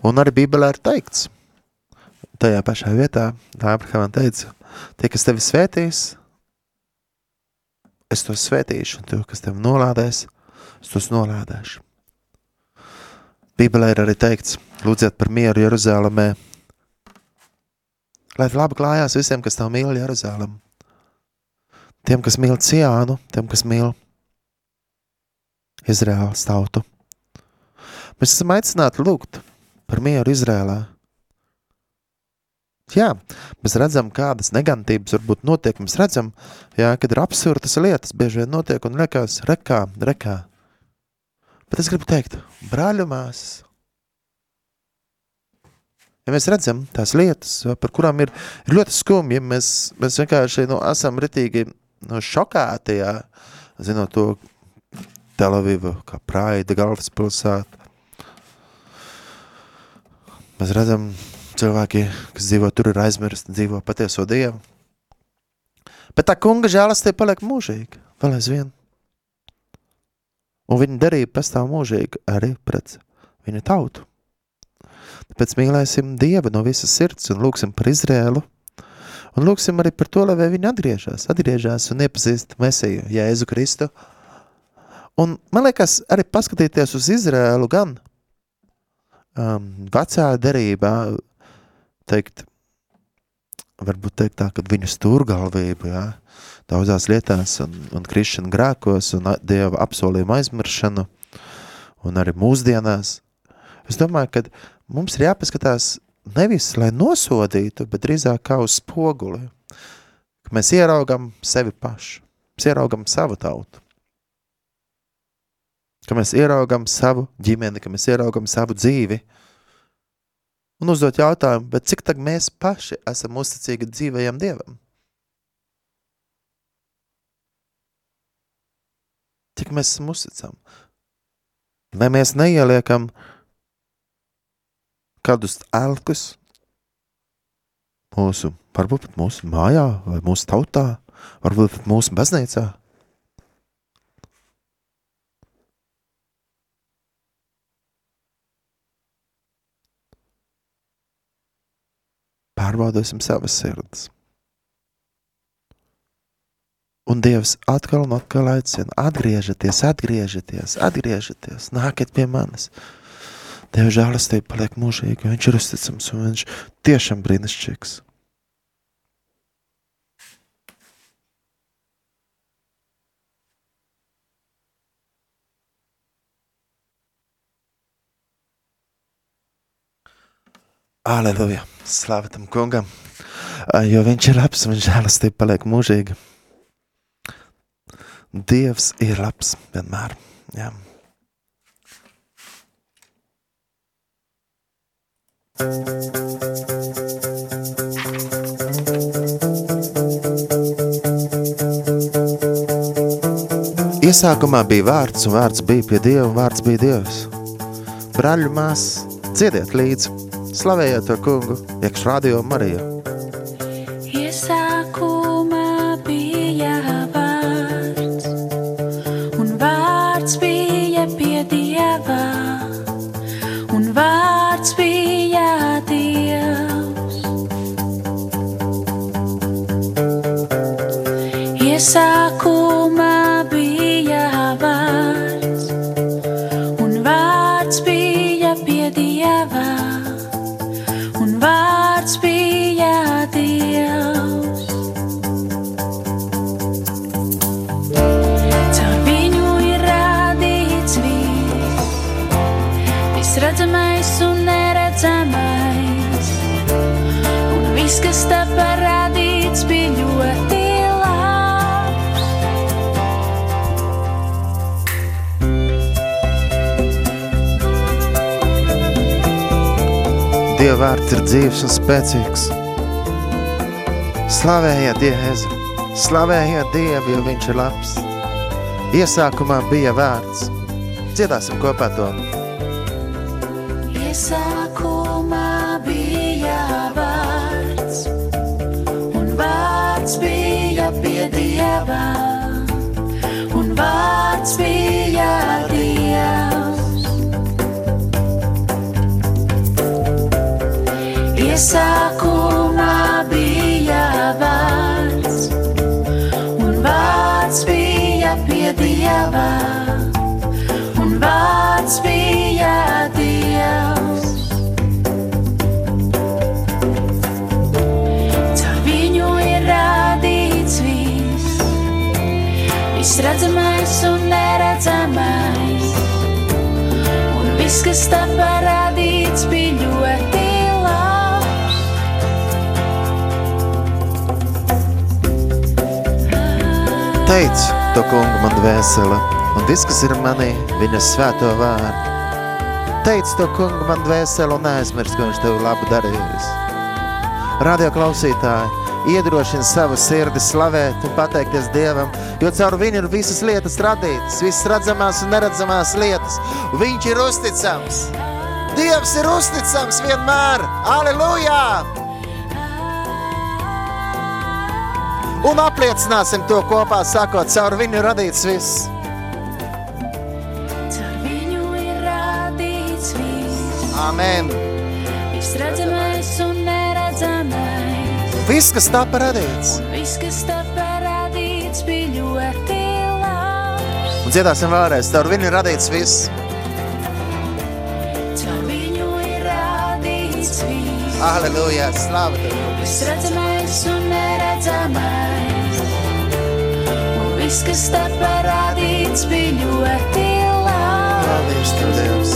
Un arī Bībelē ir teikts, tajā pašā vietā, tā Abrahamam teica, tie, kas tevi svētīs, es tos svētīšu, un to, kas tevi nolādēs, es tos nolādēšu. Bībelē ir arī teikts, lūdziet par mieru Jeruzalemē. Lai labi klājās visiem, kas tev mīl Jeruzalem. Tiem, kas mīl Ciānu, tiem, kas mīl Izraēlas tautu. Mēs esam aicināti lūgt par mieru Izrēlā. Jā, mēs redzam, kādas negantības varbūt notiek. Mēs redzam, jā, kad ir absurdas lietas, bieži vien notiek un liekas, rekā, rekā. Bet es gribu teikt, brāļu māsas, ja mēs redzam tās lietas, par kurām ir, ir ļoti skumji, mēs, mēs vienkārši nu, esam ritīgi nu, šokēti, jā, zinot to Tel Avivu kā praida galvaspilsētu. Mēs redzam cilvēki, kas dzīvo tur, ir aizmirsti, dzīvo patieso Dievu. Bet tā kunga žēlastība paliek mūžīga, vēl aizvien. Un viņa darība pastāv mūžīgi arī pret viņa tautu. Tāpēc mīlēsim Dievu no visas sirds un lūksim par Izrēlu. Un lūksim arī par to, lai viņi atgriežas, atgriežas un iepazīst Mesiju, Jēzu Kristu. Un man liekas, arī paskatīties uz Izrēlu gan um, vecā derībā, teikt, varbūt teikt tā, ka viņu stūrgalvība, jā, daudzās lietās un, un krišana grēkos un Dieva apsolījuma aizmiršanu un arī mūsdienās. Es domāju, ka mums ir jāpaskatās nevis, lai nosodītu, bet drīzāk kā uz spoguli, ka mēs ieraugam sevi pašu, mēs ieraugam savu tautu, ka mēs ieraugam savu ģimeni, ka mēs ieraugam savu dzīvi, un uzdot jautājumu, bet cik tad mēs paši esam uzticīgi dzīvajam Dievam? Cik mēs esam uzticam? Vai mēs neieliekam kādus elkus mūsu, varbūt pat mūsu mājā, vai mūsu tautā, varbūt pat mūsu baznīcā? pārbaudīsim savas sirds. Un Dievs atkal un atkal aicina, atgriežieties, atgriežieties, atgriežieties, nāciet pie manis. Dieva žēlastība paliek mūžīga, viņš ir uzticams un viņš tiešām brīnišķīgs. Aleluja! Slāva tam kungam! Jo viņš ir labs un žēlastība paliek mūžīga. Dievs ir labs vienmēr. Jā. Iesākumā bija vārds, un vārds bija pie Dieva, un vārds bija Dievs. Brāļu mās, dziediet līdzi! Slavējiet to kungu, iekš radio Mariju. Spēcīgs. Slavējiet Dievu, slavējiet Dievu, jo viņš ir labs. Iesākumā bija vārds. Dziedāsim kopā to. Iesākumā bija vārds, un vārds bija pie Dieva, un vārds bija Dievs. Iesākumā bija vārds, un vārds bija pie Dieva, un vārds bija Dievs. Caur viņu ir radīts viss, viss redzamais un neredzamais, un viss, kas tā parādīts, bija ļoti Teic to kungu man dvēsele, un viss, kas ir manī, viņa svēto vārdu. Teic to kungu man dvēseli un neaizmirst, ko viņš tev labu darījis. Radio klausītāji, iedrošina savu sirdi slavēt un pateikties Dievam, jo caur viņu ir visas lietas radītas, visas redzamās un neredzamās lietas. Viņš ir uzticams. Dievs ir uzticams vienmēr. Aleluja! Un apliecināsim to kopā, sakot, caur viņu radīts viss. Caur viņu ir radīts viss, Amen. viss redzamais un neredzamais. Viss, kas tā parādīts. Viss, kas tev parādīts, bija ļoti labs. Un dziedāsim vēlreiz, caur viņu ir radīts viss. Caur viņu ir radīts viss, Aleluja, slāva tev. viss redzamais un neredzamais. Viss, kas tev parādīts, bija ļoti labs. Paldies, tev, Dievs.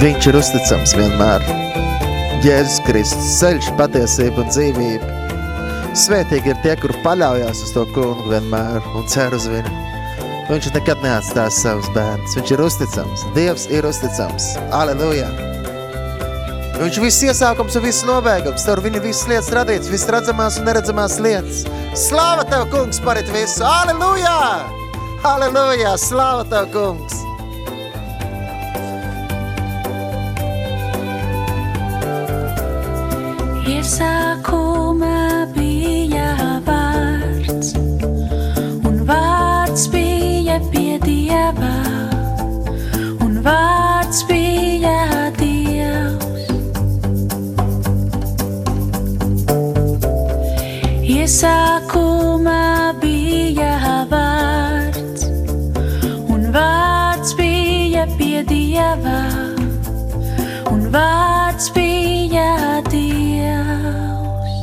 Viņš ir uzticams vienmēr. Jēzus Kristus, ceļš, patiesība un dzīvība. Svētīgi ir tie, kur paļaujās uz to kungu vienmēr un cer uz viņu. Viņš nekad neatstās savus bērnus. Viņš ir uzticams. Dievs ir uzticams. Aleluja! Viņš viss iesākums un viss nobeigums. Caur viņu visas lietas radīts, viss redzamās un neredzamās lietas. Slāva tev, kungs, par visu! Aleluja! Aleluja! Slāva tev, kungs! Iesākumā bija vārds, un vārds bija pie Dieva, un vārds Iesākumā bija vārds, un vārds bija pie Dieva, un vārds bija Dievs.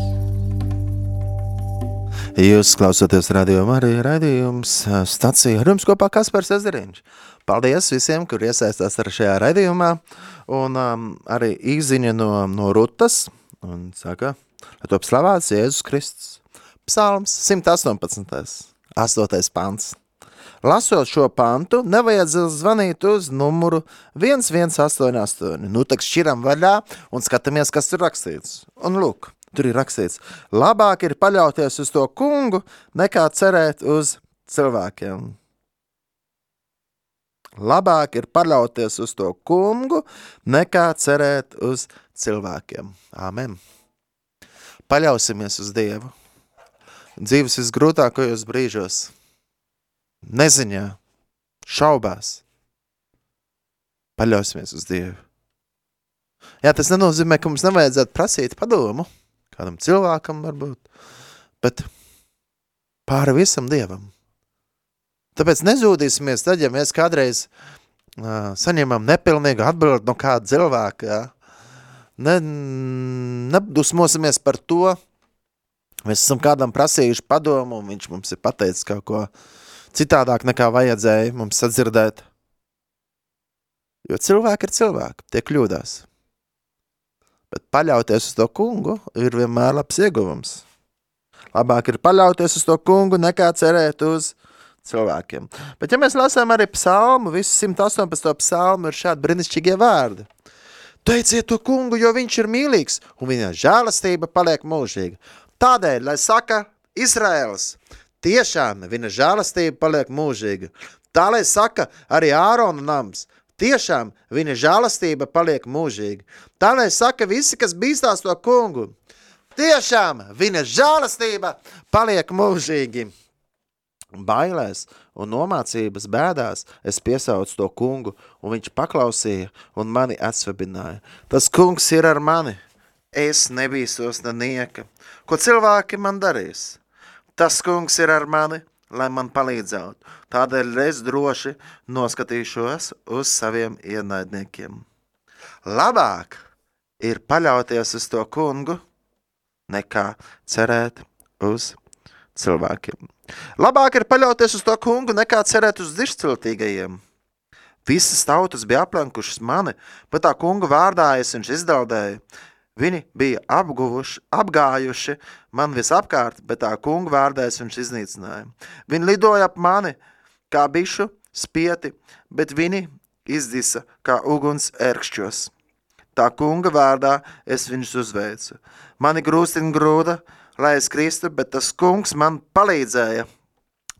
Jūs klausāties radio Marija raidījums ā, stacija ar jums kopā Kaspars Ezeriņš. Paldies visiem, kur iesaistās ar šajā raidījumā. Un um, arī īziņa no, no Rutas. Un saka, lai top slavēts Jēzus Kristus. Psalms 118. 8. pants. Lasot šo pantu, nevajadzēs zvanīt uz numuru 1188. Nu, tak šķiram vaļā un skatāmies, kas tur rakstīts. Un lūk, tur ir rakstīts, labāk ir paļauties uz to kungu, nekā cerēt uz cilvēkiem. Labāk ir paļauties uz to kungu, nekā cerēt uz cilvēkiem. Āmen. Paļausimies uz Dievu. Dzīves visgrūtākajos brīžos, neziņā, šaubās. Paļausimies uz Dievu. Jā, tas nenozīmē, ka mums nevajadzētu prasīt padomu kādam cilvēkam, varbūt, bet pāri visam Dievam. Tāpēc nezūdīsimies tad, ja mēs kādreiz uh, saņemam nepilnīgu atbildi no kāda cilvēka. Ja? Ne, nedusmosimies par to. Mēs esam kādam prasījuši padomu, un viņš mums ir pateicis kaut ko citādāk nekā vajadzēja mums sadzirdēt. Jo cilvēki ir cilvēki, tie kļūdās. Bet paļauties uz to kungu ir vienmēr labs ieguvums. Labāk ir paļauties uz to kungu nekā cerēt uz cilvēkiem. Bet ja mēs lasām arī psalmu, visu 118. psalmu ir šādi brīnišķīgie vārdi. Teiciet to kungu, jo viņš ir mīlīgs, un viņa žēlastība paliek mūžīga. Tādēļ, lai saka Izraels, tiešām viņa žēlastība paliek mūžīga. Tā, lai saka arī Ārona nams, tiešām viņa žēlastība paliek mūžīga. Tā, lai saka visi, kas bīstās to kungu, tiešām viņa žēlastība paliek mūžīgi. Bailēs un nomācības bēdās es piesaucu to kungu, un viņš paklausīja un mani atsvabināja. Tas kungs ir ar mani, es nebīstos nenieka. Ko cilvēki man darīs? Tas kungs ir ar mani, lai man palīdzētu. Tādēļ es droši noskatīšos uz saviem ienaidniekiem. Labāk ir paļauties uz to kungu, nekā cerēt uz cilvēkiem. Labāk ir paļauties uz to kungu, nekā cerēt uz dišciltīgajiem. Visas tautas bija aplenkušas mani, bet tā kunga vārdā es viņš izdaldēju. Viņi bija apguvuši, apgājuši man visapkārt, bet tā kunga vārdēs viņš iznīcināja. Viņi lidoja ap mani kā bišu spieti, bet viņi izdisa kā uguns ērkšķos. Tā kunga vārdā es viņus uzveicu. Mani grūstina grūda, lai es kristu, bet tas kungs man palīdzēja.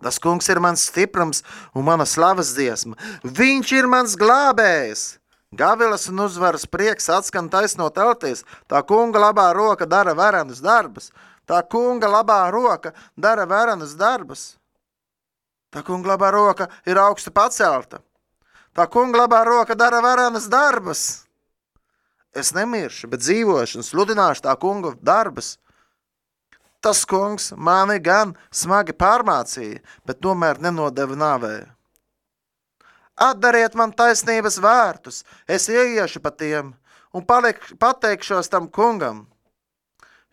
Tas kungs ir mans stiprums un mana slavas dziesma. Viņš ir mans glābējs. Gavilas un uzvaras prieks atskan taisno teltīs. Tā kunga labā roka dara varenas darbus. Tā kunga labā roka dara varenas darbus. Tā kunga labā roka ir augstu pacelta. Tā kunga labā roka dara varenas darbus. Es nemiršu, bet dzīvošu un sludināšu tā kunga darbus. Tas kungs mani gan smagi pārmācīja, bet tomēr nenodeva nāvē. Atdariet man taisnības vārtus, es ieiešu pa tiem un paliek, pateikšos tam kungam.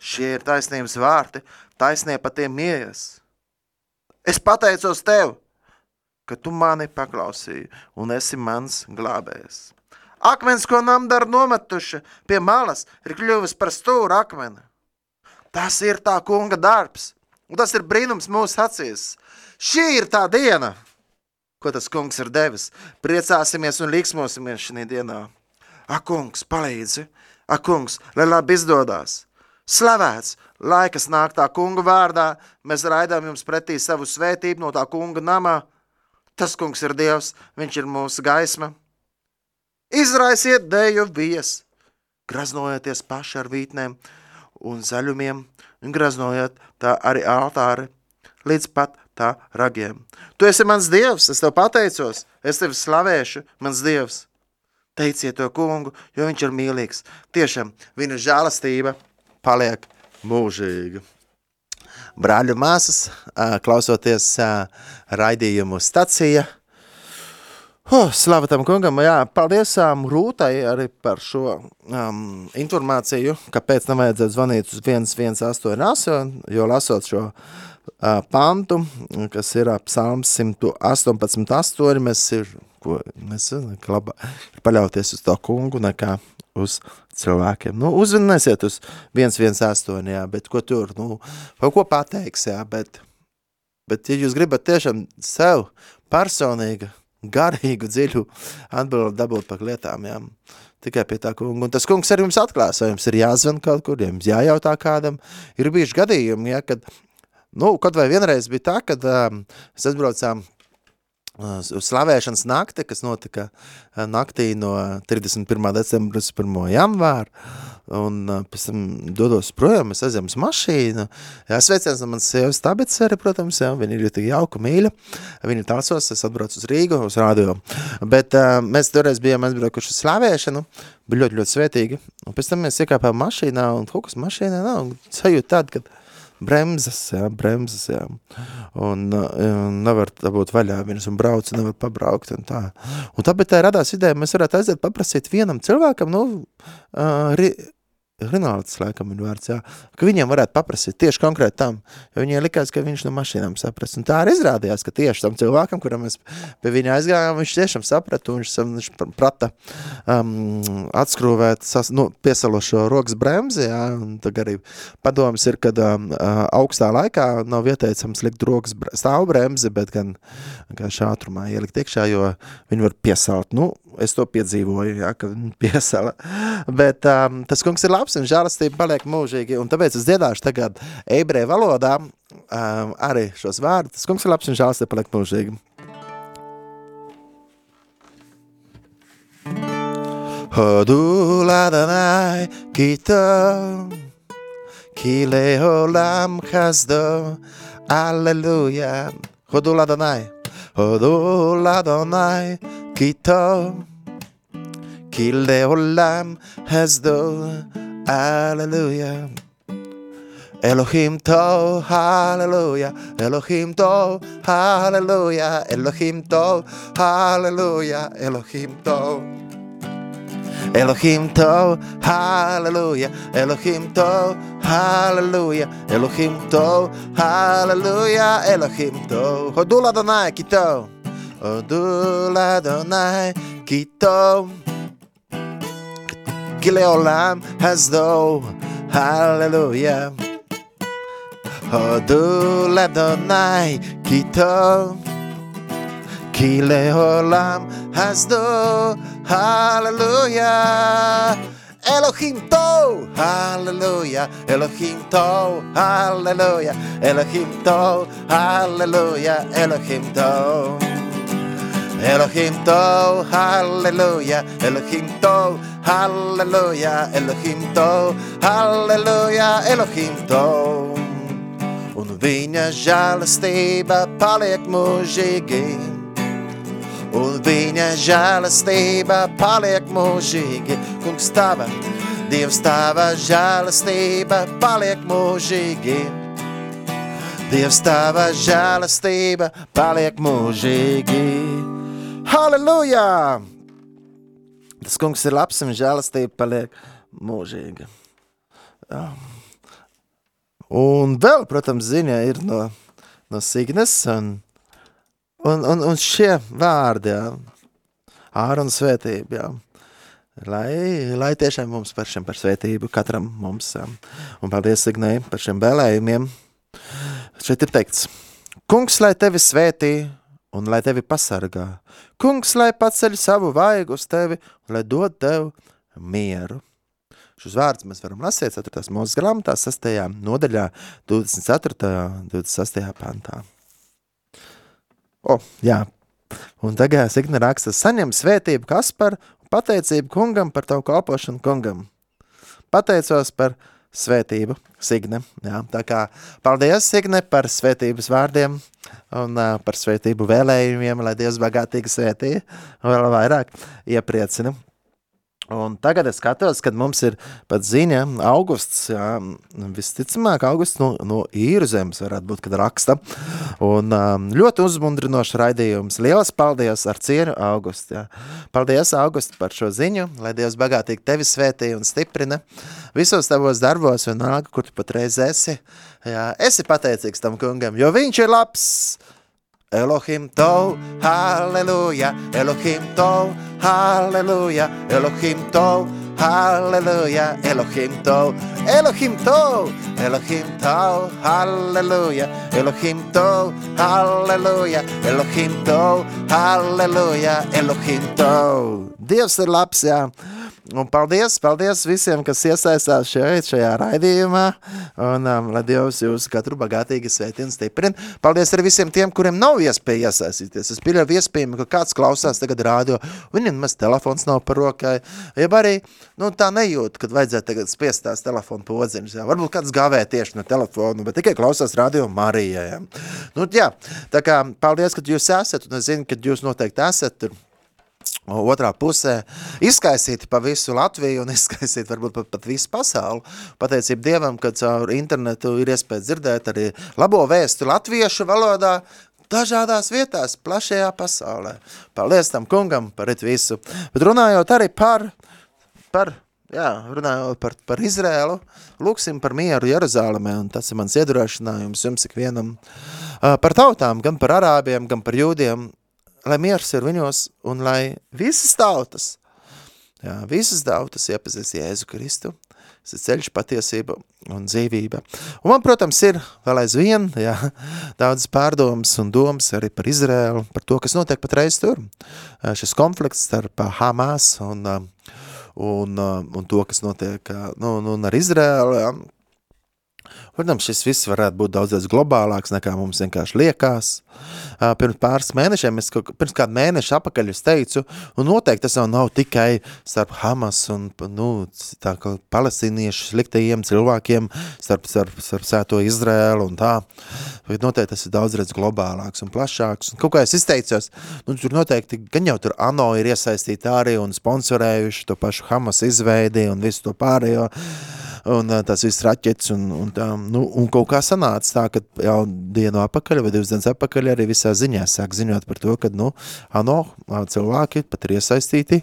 Šie ir taisnības vārti, taisnie pa tiem ieies. Es pateicos tev, ka tu mani paklausīji un esi mans glābējs. Akmens, ko namdara nometuši pie malas, ir kļuvis par stūru akmeni. Tas ir tā kunga darbs, un tas ir brīnums mūsu acīs. Šī ir tā diena, ko tas kungs ir devis. Priecāsimies un liksmosimies šajā dienā. Ak, kungs, palīdzi! Ak, kungs, lai labi izdodas! Slavēts, lai kas nāk tā kunga vārdā, mēs raidām jums pretī savu svētību no tā kunga namā. Tas kungs ir Dievs, viņš ir mūsu gaisma. Izraisiet dēju vies, graznojieties paši ar vītnēm un zaļumiem, un graznojiet tā arī altāri līdz pat tā ragiem. Tu esi mans dievs, es tev pateicos, es tevi slavēšu, mans dievs. Teiciet to kungu, jo viņš ir mīlīgs. Tiešām viņa žēlastība paliek mūžīga. Brāļu māsas, klausoties raidījumu stacija, Oh, Slava tam kungam, jā, paldies um, Rūtai arī par šo um, informāciju, kāpēc tam vajadzētu zvanīt uz 1188, jo lasot šo uh, pantu, kas ir psalms 118.8, mēs ir, ko, mēs labā, ir paļauties uz to kungu nekā uz cilvēkiem. Nu, uzvinēsiet uz 118, jā, bet ko tur, nu, kaut ko pateiks, jā, bet, bet ja jūs gribat tiešām sev personīgi garīgu, dziļu atbildi dabūt par lietām, jā. Tikai pie tā kunga. Un tas kungs arī jums atklās, vai jums ir jāzvan kaut kur, ja jums jājautā kādam. Ir bijuši gadījumi, ja, kad, nu, kaut vai vienreiz bija tā, kad um, es aizbraucām uz slavēšanas nakti, kas notika naktī no 31. decembra uz 1. janvāru, un pēc tam dodos projām, es aizjām uz mašīnu, jā, sveiciens no manas sievas tabets arī, protams, jā, viņa ir ļoti jauka, mīļa, viņa tāsos, es atbraucu uz Rīgu, uz radio, bet uh, mēs toreiz bijām aizbraukuši uz slavēšanu, bija ļoti, ļoti svētīgi, un pēc tam mēs iekāpām mašīnā, un kaut kas mašīnā nav, un sajūt tādu, kad bremzes, jā, bremzes, jā. Un, un nevar dabūt vaļā viņas un brauc, nevar pabraukt un tā. Un tāpēc tā radās ideja, mēs varētu aiziet paprasīt vienam cilvēkam, nu, uh, Rinalds, laikam, ir vārds, jā, ka viņiem varētu paprasīt tieši konkrēti tam, jo viņiem likās, ka viņš no mašīnām saprast. Un tā arī izrādījās, ka tieši tam cilvēkam, kuram mēs pie viņa aizgājām, viņš tiešām saprata, un viņš, viņš prata um, atskrūvēt, sas, nu, piesalošo rokas bremzi, jā, un tad arī padoms ir, kad um, augstā laikā nav ieteicams likt rokas stāvbremzi, bet gan, gan šātrumā ielikt iekšā, jo viņi var piesalt. Nu, es to piedzīvoju, jā, ka [laughs] piesala. Bet um, tas kungs ir labs un žālastība paliek mūžīgi, un tāpēc es dziedāšu tagad ebreju valodā um, arī šos vārdus. Tas kungs ir labs un žālastība paliek mūžīgi. Hodu ladanai kito ki leolam chazdo Alleluja Hodu ladanai Hodu ladanai kito כי לעולם הסדור, הללויה. אלוהים טוב, הללויה, אלוהים טוב, הללויה, אלוהים טוב, הללויה, אלוהים טוב. אלוהים טוב, הללויה, אלוהים טוב, הללויה, אלוהים טוב, הללויה, אלוהים טוב. הודו לאדוני כי טוב, הודו לאדוני כי טוב. Kileolam Hasdo, Hallelujah. הודו לאדוני כי טוב, כי לעולם הסדו, הללויה. אלוהים טוב, הללויה, אלוהים טוב, הללויה, אלוהים טוב, הללויה, אלוהים טוב. Elohim Tov, Hallelujah. Elohim Tov, Hallelujah. Elohim Tov, Hallelujah. Elohim Tov. Un viņa žēlastība paliek mūžīgi. Un viņa žēlastība paliek mūžīgi. Kungs tava, Dievs tava žēlastība paliek mūžīgi. Dievs tava žēlastība paliek mūžīgi. Halleluja! Tas kungs ir labs un žēlastība paliek mūžīga. Jā. Un vēl, protams, ziņā ir no, no Signes un, un, un, un šie vārdi, jā. Ārona svētība, jā. Lai, lai tiešām mums par šiem par svētību, katram mums, un paldies Signai par šiem vēlējumiem. Šeit ir teikts, kungs, lai tevi svētī un lai tevi pasargā. Kungs, lai paceļ savu vaigu uz tevi un lai dod tev mieru. Šos vārdus mēs varam lasīt 4. mūzes grāmatā, 6. nodaļā, 24. un 26. pantā. O, jā. Un tagad Signe raksta, saņem svētību Kaspar un pateicību kungam par tavu kalpošanu kungam. Pateicos par svētību, Signe. Jā, tā kā paldies, Signe, par svētības vārdiem un uh, par svētību vēlējumiem, lai Dievs bagātīgi svētī vēl vairāk iepriecina. Un tagad es skatos, kad mums ir pat ziņa, augusts, jā, visticamāk, augusts no, no īru zemes varētu būt, kad raksta. Un um, ļoti uzmundrinošs raidījums. Lielas paldies ar cieņu, August. Jā. Paldies, August, par šo ziņu, lai Dievs bagātīgi tevi svētī un stiprina visos tavos darbos, vienalga, kur tu patreiz esi. Jā, esi pateicīgs tam kungam, jo viņš ir labs. Elohim Tov, halleluja, Elohim Tov, halleluja, Elohim Tov, halleluja, Elohim Tov, Elohim Tov, Elohim Tov, halleluja, Elohim Tov, halleluja, Elohim Tov, halleluja, Elohim Tov. Ir labs, jā. Un paldies, paldies visiem, kas iesaistās šeit, šajā raidījumā. Un um, lai Dievs jūs katru bagātīgi sveitien stiprina. Paldies arī visiem tiem, kuriem nav iespēja iesaistīties. Es pieļauju iespējami, ka kāds klausās tagad rādio, viņam maz telefons nav par rokai. Jeb arī nu, tā nejūt, kad vajadzētu tagad spiest tās telefonu podziņas. Jā. Varbūt kāds gāvē tieši no telefonu, bet tikai klausās radio Marijai. Nu, jā, tā kā paldies, ka jūs esat, un es zinu, ka jūs noteikti esat tur otrā pusē izkaisīti pa visu Latviju un [laughs] izkaisīti varbūt pat, pat visu pasauli. Pateicību Dievam, ka caur internetu ir iespēja dzirdēt arī labo vēstu latviešu valodā, dažādās vietās, plašajā pasaulē. Paldies tam kungam par visu. Bet runājot arī par, par jā, runājot par, par Izrēlu, lūksim par mieru Jeruzālemē, un tas ir mans iedrošinājums jums ikvienam. Par tautām, gan par arābiem, gan par jūdiem, lai miers ir viņos un lai visas tautas, jā, visas tautas iepazīst Jēzu Kristu, tas ir ceļš patiesība un dzīvība. Un man, protams, ir vēl aizvien, jā, daudz pārdomas un domas arī par Izrēlu, par to, kas notiek patreiz tur. Šis konflikts starp Hamas un, un, un to, kas notiek nu, nu, ar Izrēlu, jā, Protams, šis viss varētu būt daudz, globālāks nekā mums vienkārši liekas. Pirms pāris mēnešiem, es, pirms kādu mēnešu apakaļ es teicu, un noteikti tas jau nav tikai starp Hamas un nu, tā, palestīniešu sliktajiem cilvēkiem, starp, starp, starp sēto Izrēlu un tā. Bet noteikti tas ir daudz redz globālāks un plašāks. Un kaut kā es izteicos, nu, tur noteikti gan jau tur ANO ir iesaistīti arī un sponsorējuši to pašu Hamas izveidi un visu to pārējo un tās visas raķetes, un, un, tā, nu, un kaut kā sanāca tā, ka jau dienu apakaļ vai divas dienas apakaļ arī visā ziņā sāk ziņot par to, ka, nu, ano, cilvēki pat ir iesaistīti,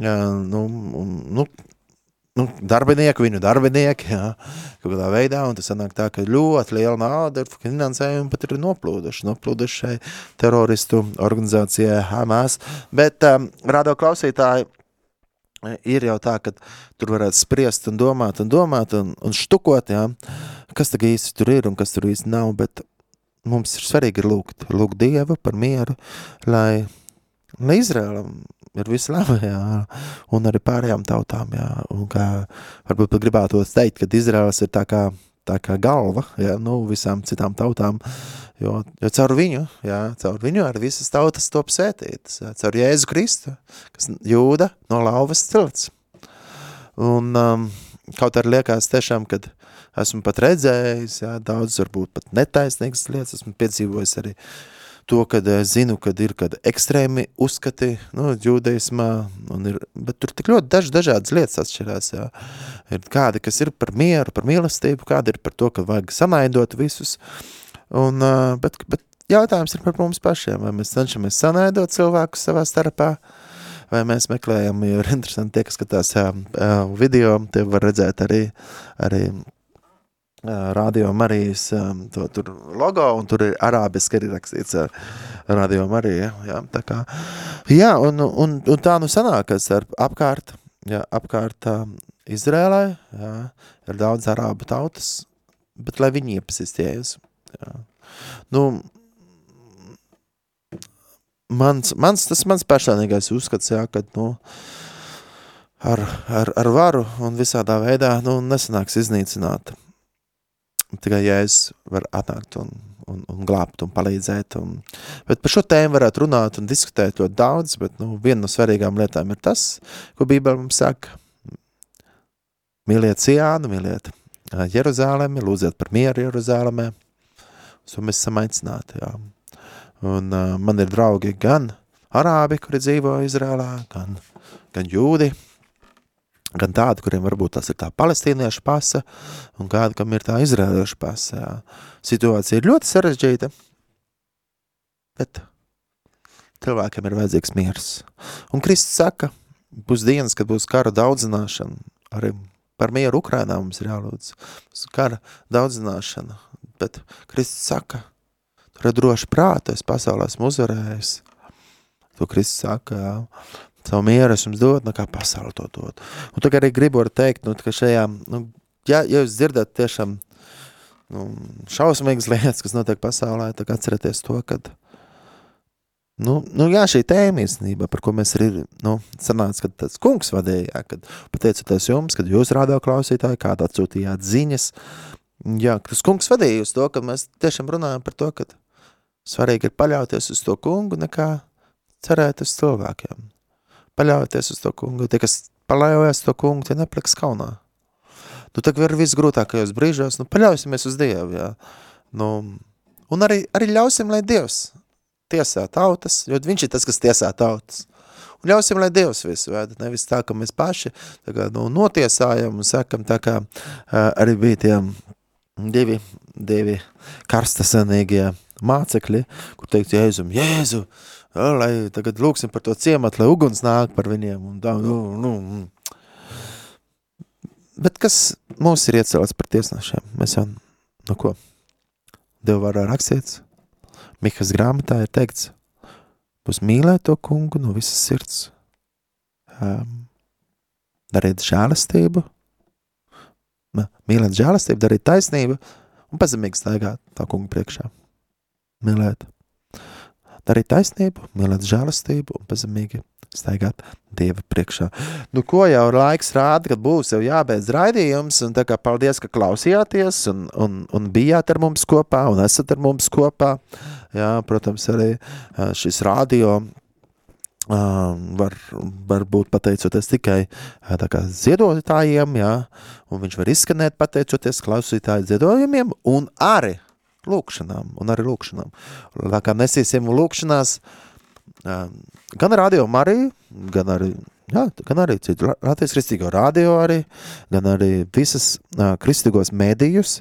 nu, nu, nu, darbinieki, viņu darbinieki, jā, kaut kādā veidā, un tas sanāk tā, ka ļoti liela nauda ir finansējumi pat ir noplūduši, noplūduši šai teroristu organizācijai Hamas, bet um, rādo klausītāji, ir jau tā, ka tur varētu spriest un domāt un domāt un, un štukot, jā, kas tagad īsti tur ir un kas tur īsti nav, bet mums ir svarīgi lūgt, lūgt Dievu par mieru, lai, lai Izrēlam ir viss labi, jā, un arī pārējām tautām, jā, un kā varbūt pat gribētu teikt, ka Izrēls ir tā kā, tā kā galva, jā, nu, visām citām tautām, jo, jo caur viņu, jā, caur viņu arī visas tautas top sētītas, jā, caur Jēzu Kristu, kas jūda no lauvas cilts. Un um, kaut arī liekas tiešām, kad esmu pat redzējis, jā, daudz varbūt pat netaisnīgas lietas, esmu piedzīvojis arī to, kad es zinu, kad ir kad ekstrēmi uzskati, nu, jūdeismā, un ir, bet tur tik ļoti daž, dažādas lietas atšķirās, jā. Ir kādi, kas ir par mieru, par mīlestību, kādi ir par to, ka vajag sanaidot visus, un, bet, bet jautājums ir par mums pašiem, vai mēs cenšamies sanaidot cilvēkus savā starpā, vai mēs meklējam, jo ir interesanti tie, kas skatās jā, video, tie var redzēt arī, arī Radio Marijas to, tur logo, un tur ir arābiski arī rakstīts Radio Marija. Jā, tā kā, jā un, un, un tā nu sanākas ar apkārt, jā, apkārt Izrēlē, jā, ir daudz arābu tautas, bet lai viņi iepazīst Jēzu. Jā. Nu, mans, mans, tas mans personīgais uzskats, jā, kad, nu, ar, ar, ar varu un visādā veidā, nu, nesanāks iznīcināt tikai Jēzus var atnākt un, un, un glābt un palīdzēt. Un, bet par šo tēmu varētu runāt un diskutēt ļoti daudz, bet nu, viena no svarīgām lietām ir tas, ko Bībele mums saka. Mīliet Sijānu, mīliet Jeruzālemi, lūdziet par mieru Jeruzālemē. So mēs esam aicināti, jā. Un uh, man ir draugi gan arābi, kuri dzīvo Izrēlā, gan, gan jūdi, gan tādi, kuriem varbūt tas ir tā palestīniešu pasa, un kādi, kam ir tā izrēliešu pasa. Jā. Situācija ir ļoti sarežģīta, bet cilvēkiem ir vajadzīgs miers. Un Kristus saka, būs dienas, kad būs kara daudzināšana, arī par mieru Ukrainā mums ir jālūdz. Kara daudzināšana, bet Kristus saka, tur ir droši prāta, es pasaulē esmu uzvarējis. To Kristus saka, jā. Savu mieru es jums dodu, nekā pasauli to dod. Un tagad arī gribu teikt, nu, ka šajā, nu, ja, ja jūs dzirdat tiešām nu, šausmīgas [laughs] lietas, kas notiek pasaulē, tad atcerieties to, kad, nu, nu jā, šī tēma īstenībā, par ko mēs arī, nu, sanāca, kad tas kungs vadīja, kad pateicoties jums, kad jūs rādā klausītāji, kādā atsūtījāt ziņas, jā, tas kungs vadīja uz to, ka mēs tiešām runājam par to, ka svarīgi ir paļauties uz to kungu, nekā cerēt uz cilvēkiem paļaujoties uz to kungu. Tie, kas paļaujas to kungu, tie nepaliks kaunā. Nu, tagad ir visgrūtākajos brīžos, nu, paļausimies uz Dievu, jā. Nu, un arī, arī ļausim, lai Dievs tiesā tautas, jo viņš ir tas, kas tiesā tautas. Un ļausim, lai Dievs visu vēda, nevis tā, ka mēs paši tā kā, nu, notiesājam un sakam, tā kā arī bija tie divi, divi karstasanīgie mācekļi, kur teikt, Jēzum, Jēzu, lai tagad lūksim par to ciematu, lai uguns nāk par viņiem. Un tā, nu, nu. mm. Bet kas mūs ir iecelts par tiesnešiem? Mēs jau, nu ko, Dievu vārā rakstīts, Mihas grāmatā ir teikts, būs mīlēt to kungu no visas sirds, um, darīt žēlastību, mīlēt žēlastību, darīt taisnību un pazemīgi staigāt tā kunga priekšā. Mīlēt darīt taisnību, mīlēt žēlastību un pazemīgi staigāt Dieva priekšā. Nu, ko jau laiks rāda, kad būs jau jābeidz raidījums, un tā kā paldies, ka klausījāties un, un, un bijāt ar mums kopā un esat ar mums kopā. Jā, protams, arī šis radio var, var būt pateicoties tikai kā ziedotājiem, jā, un viņš var izskanēt pateicoties klausītāju ziedojumiem, un arī lūkšanām un arī lūkšanām. Tā kā nesīsim lūkšanās gan radio Mariju, gan arī, jā, gan arī citu Latvijas kristīgo radio arī, gan arī visas kristīgos medijus,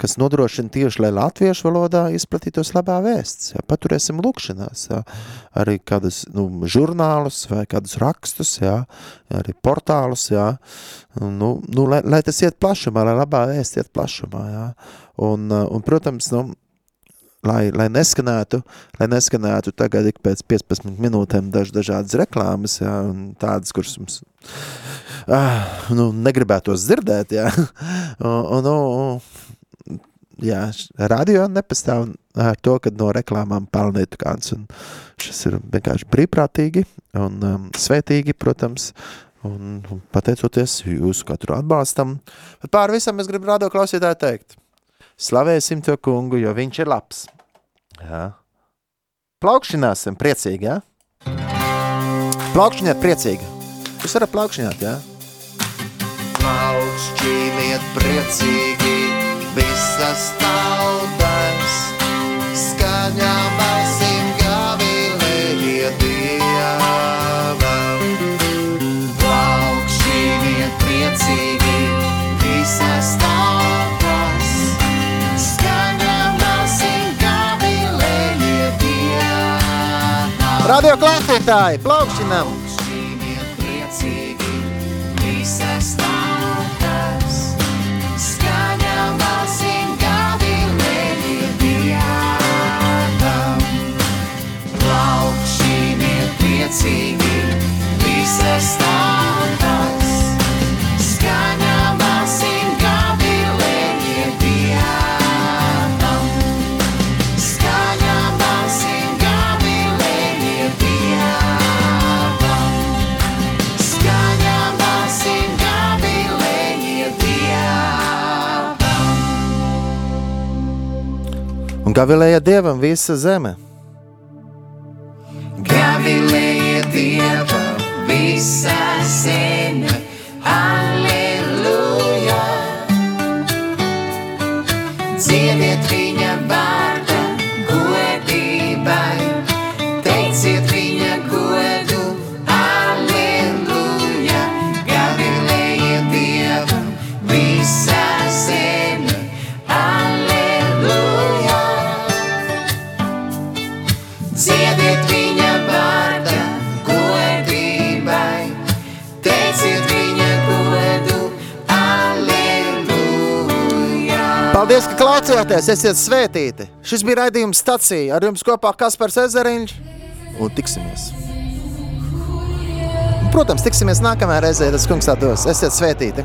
kas nodrošina tieši, lai latviešu valodā izplatītos labā vēsts. Jā, paturēsim lūkšanās, jā, arī kādus nu, žurnālus vai kādus rakstus, jā, arī portālus, jā, nu, nu, lai, lai tas iet plašumā, lai labā vēsts iet plašumā, jā. Un, un protams, nu, lai, lai neskanētu, lai neskanētu tagad ik pēc 15 minūtēm daž, dažādas reklāmas, jā, un tādas, kuras mums ah, nu, negribētos dzirdēt, jā, [laughs] un, un, un, jā, radio nepastāv ar to, ka no reklāmām pelnītu kāds, un šis ir vienkārši brīvprātīgi un um, svētīgi, protams, un, un pateicoties jūsu katru atbalstam, bet pār visam es gribu radio klausītāju teikt, slavēsim to kungu, jo viņš ir labs. Jā. Plaukšķināsim priecīgi, jā? Plaukšķiniet priecīgi. Jūs varat plaukšķināt, jā? Plaukšķiniet priecīgi visas tautas, skaņām balsīm gavilējiet Dievam. Plaukšķiniet priecīgi visas tautas, skaņām balsīm gavilējiet Dievam. Radio klausītāji, plaukšķinām! Un gavilēja Dievam visa zeme. Ka klausījāties! Esiet svētīti! Šis bija raidījums stacija. Ar jums kopā Kaspars Ezeriņš. Un tiksimies! Protams, tiksimies nākamajā reizē, tas kungs tā dos. Esiet svētīti!